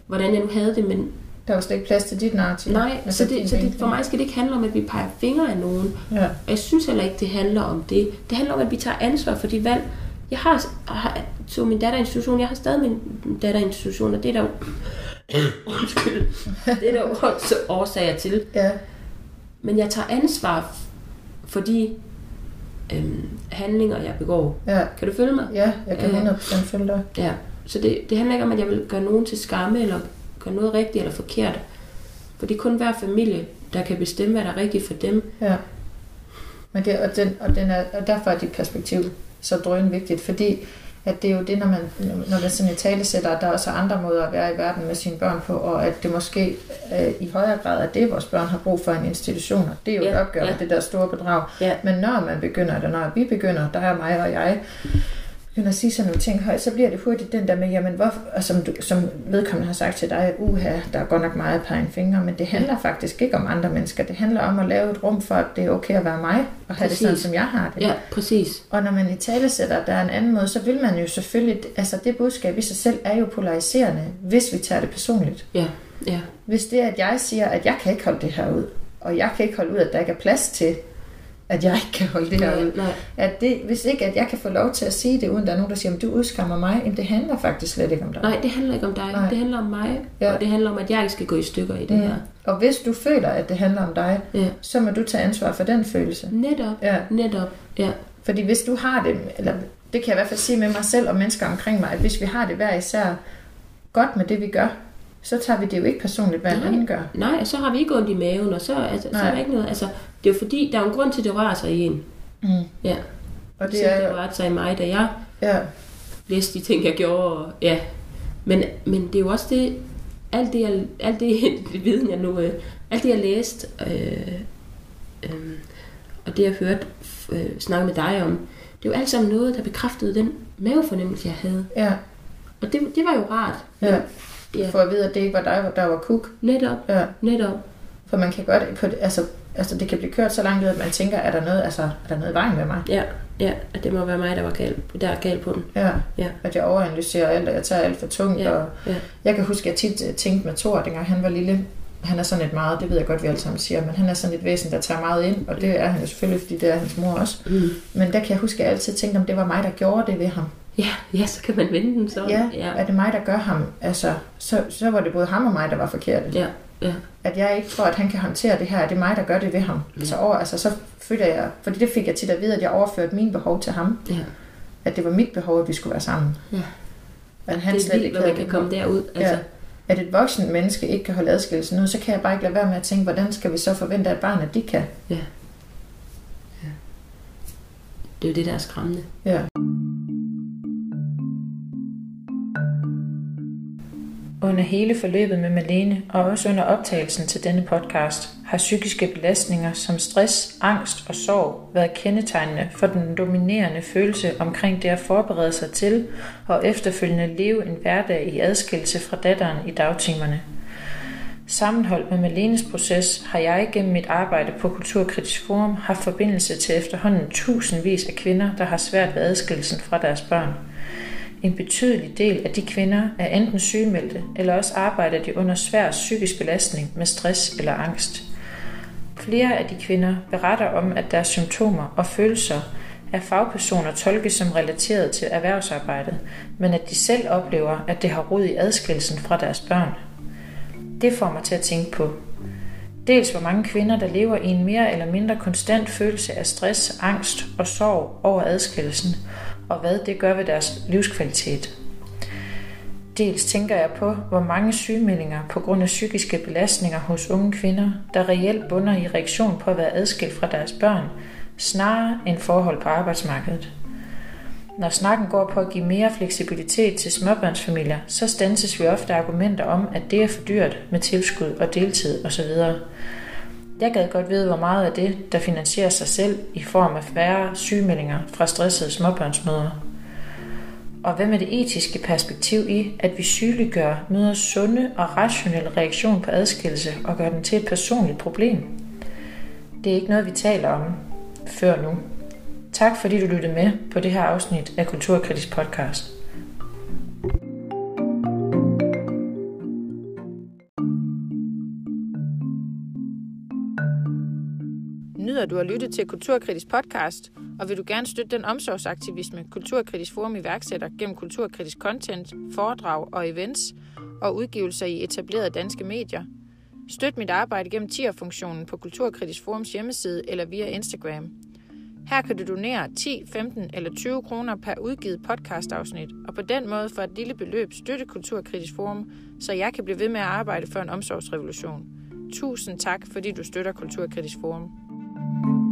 hvordan jeg nu havde det, men der var slet ikke plads til dit narrativ. nej, Altså, så, det, så det, for mig skal det ikke handle om, at vi peger fingre af nogen. Ja, Og jeg synes heller ikke, det handler om det. Det handler om, at vi tager ansvar for de valg. Jeg har, har så min datter i institution. Jeg har stadig min datter i institution, og det er der jo... Undskyld. Det er der også årsager til. ja, Men jeg tager ansvar for de øhm, handlinger, jeg begår. ja, Kan du følge mig? ja, jeg kan Ja. 100% følge dig. Ja. Så det, det handler ikke om, at jeg vil gøre nogen til skamme, eller gøre noget rigtigt eller forkert. For det er kun hver familie, der kan bestemme, hvad der er rigtigt for dem. Ja. Men det, og, den, og, den er, og derfor er dit perspektiv så drøn vigtigt, fordi at det er jo det, når man, når man sådan i tale sætter, at der er også andre måder at være i verden med sine børn på, og at det måske øh, i højere grad er det, vores børn har brug for en institution. Og Det er jo Ja, et opgør med ja. det der store bedrag. Ja. Men når man begynder, eller når vi begynder, der er mig og jeg, begynder at sige sådan nogle ting højt, så bliver det hurtigt den der med, jamen hvor, og som, du, som vedkommende har sagt til dig, uha, der er godt nok meget pege fingre, men det handler faktisk ikke om andre mennesker. Det handler om at lave et rum for, at det er okay at være mig, og have det sådan, Præcis. som jeg har det. Ja, præcis. Og når man i tale sætter, at der er en anden måde, så vil man jo selvfølgelig, altså det budskab i sig selv er jo polariserende, hvis vi tager det personligt. Ja, ja. Hvis det er, at jeg siger, at jeg kan ikke holde det her ud, og jeg kan ikke holde ud, at der ikke er plads til, at jeg ikke kan holde det her ud. nej. At det, hvis ikke, at jeg kan få lov til at sige det, uden der er nogen, der siger, at du udskammer mig, jamen det handler faktisk slet ikke om dig. Nej, det handler ikke om dig. Nej. Det handler om mig. Ja. Og det handler om, at jeg ikke skal gå i stykker i det Mm. her. Og hvis du føler, at det handler om dig, Ja. så må du tage ansvar for den følelse. Netop. Ja. Netop. Ja. Fordi hvis du har det, eller det kan jeg i hvert fald sige med mig selv og mennesker omkring mig, at hvis vi har det hver især godt med det, vi gør, så tager vi det jo ikke personligt, hvad Nej. anden gør. Nej, så har vi ikke ondt i maven, og så, altså, så er der ikke noget. Altså, det er jo fordi, der er en grund til, at det rører sig i en. Mm. Ja. Og Det, det er det jo, rørte sig i mig, da jeg ja, læste de ting, jeg gjorde. Og, ja. men, men det er jo også det, alt det, jeg, alt det, det viden, jeg nu, øh, alt det, jeg læste, øh, øh, og det, jeg hørte øh, snakke med dig om, det er jo alt sammen noget, der bekræftede den mavefornemmelse, jeg havde. ja, Og det, det var jo rart. ja. Ja. For at vide, at det ikke var dig, der var kuk. Netop, Ja. netop. For man kan godt, på altså, altså det kan blive kørt så langt ud, at man tænker, er der noget, altså, er der noget i vejen med mig? Ja, ja, at det må være mig, der var gal, der er gal på den. Ja. Ja. At jeg overanalyserer alt, og jeg tager alt for tungt. Ja, Og ja. jeg kan huske, at jeg tit øh, tænkte med Thor, dengang han var lille, han er sådan et meget, det ved jeg godt, vi alle sammen siger, men han er sådan et væsen, der tager meget ind, og det er han jo selvfølgelig, fordi det er hans mor også. Mm. Men der kan jeg huske, at jeg altid tænkte, om det var mig, der gjorde det ved ham. Ja, ja, så kan man vende den sådan. Ja, ja, er det mig, der gør ham? Altså, så, så var det både ham og mig, der var forkerte. ja, ja. At jeg ikke tror, at han kan håndtere det her, er det mig, der gør det ved ham. Ja. Så, over, altså, så føler jeg, fordi det fik jeg tit at vide, at jeg overførte mine behov til ham. ja. At det var mit behov, at vi skulle være sammen. Ja. At han det er slet ikke når man kan komme derud. Altså, Ja. At et voksen menneske ikke kan holde adskillelsen ud, så kan jeg bare ikke lade være med at tænke, hvordan skal vi så forvente at de kan? Det er jo det, der er skræmmende. Ja. Under hele forløbet med Malene, og også under optagelsen til denne podcast, har psykiske belastninger som stress, angst og sorg været kendetegnende for den dominerende følelse omkring det at forberede sig til og efterfølgende leve en hverdag i adskillelse fra datteren i dagtimerne. Sammenholdt med Malenes proces har jeg gennem mit arbejde på Kulturkritisk Forum haft forbindelse til efterhånden tusindvis af kvinder, der har svært ved adskillelsen fra deres børn. En betydelig del af de kvinder er enten sygemeldte, eller også arbejder de under svær psykisk belastning med stress eller angst. Flere af de kvinder beretter om, at deres symptomer og følelser af fagpersoner tolkes som relateret til erhvervsarbejdet, men at de selv oplever, at det har rod i adskillelsen fra deres børn. Det får mig til at tænke på, dels hvor mange kvinder, der lever i en mere eller mindre konstant følelse af stress, angst og sorg over adskillelsen, og hvad det gør ved deres livskvalitet. Dels tænker jeg på, hvor mange sygemeldinger på grund af psykiske belastninger hos unge kvinder, der reelt bunder i reaktion på at være adskilt fra deres børn, snarere end forhold på arbejdsmarkedet. Når snakken går på at give mere fleksibilitet til småbørnsfamilier, så stanses vi ofte argumenter om, at det er for dyrt med tilskud og deltid osv. Jeg gad godt vide, hvor meget af det, der finansierer sig selv i form af færre sygemeldinger fra stressede småbørnsmødre. Og hvad med det etiske perspektiv i, at vi sygeliggør møders sunde og rationelle reaktion på adskillelse og gør den til et personligt problem? Det er ikke noget, vi taler om før nu. Tak fordi du lyttede med på det her afsnit af Kulturkritisk podcast. Nyder du at lytte til Kulturkritisk podcast, og vil du gerne støtte den omsorgsaktivisme, Kulturkritisk Forum iværksætter gennem kulturkritisk content, foredrag og events og udgivelser i etablerede danske medier? Støt mit arbejde gennem tier-funktionen på Kulturkritisk Forums hjemmeside eller via Instagram – her kan du donere 10, 15 eller 20 kroner per udgivet podcastafsnit, og på den måde for et lille beløb støtte Kulturkritisk Forum, så jeg kan blive ved med at arbejde for en omsorgsrevolution. Tusind tak, fordi du støtter Kulturkritisk Forum. Thank you.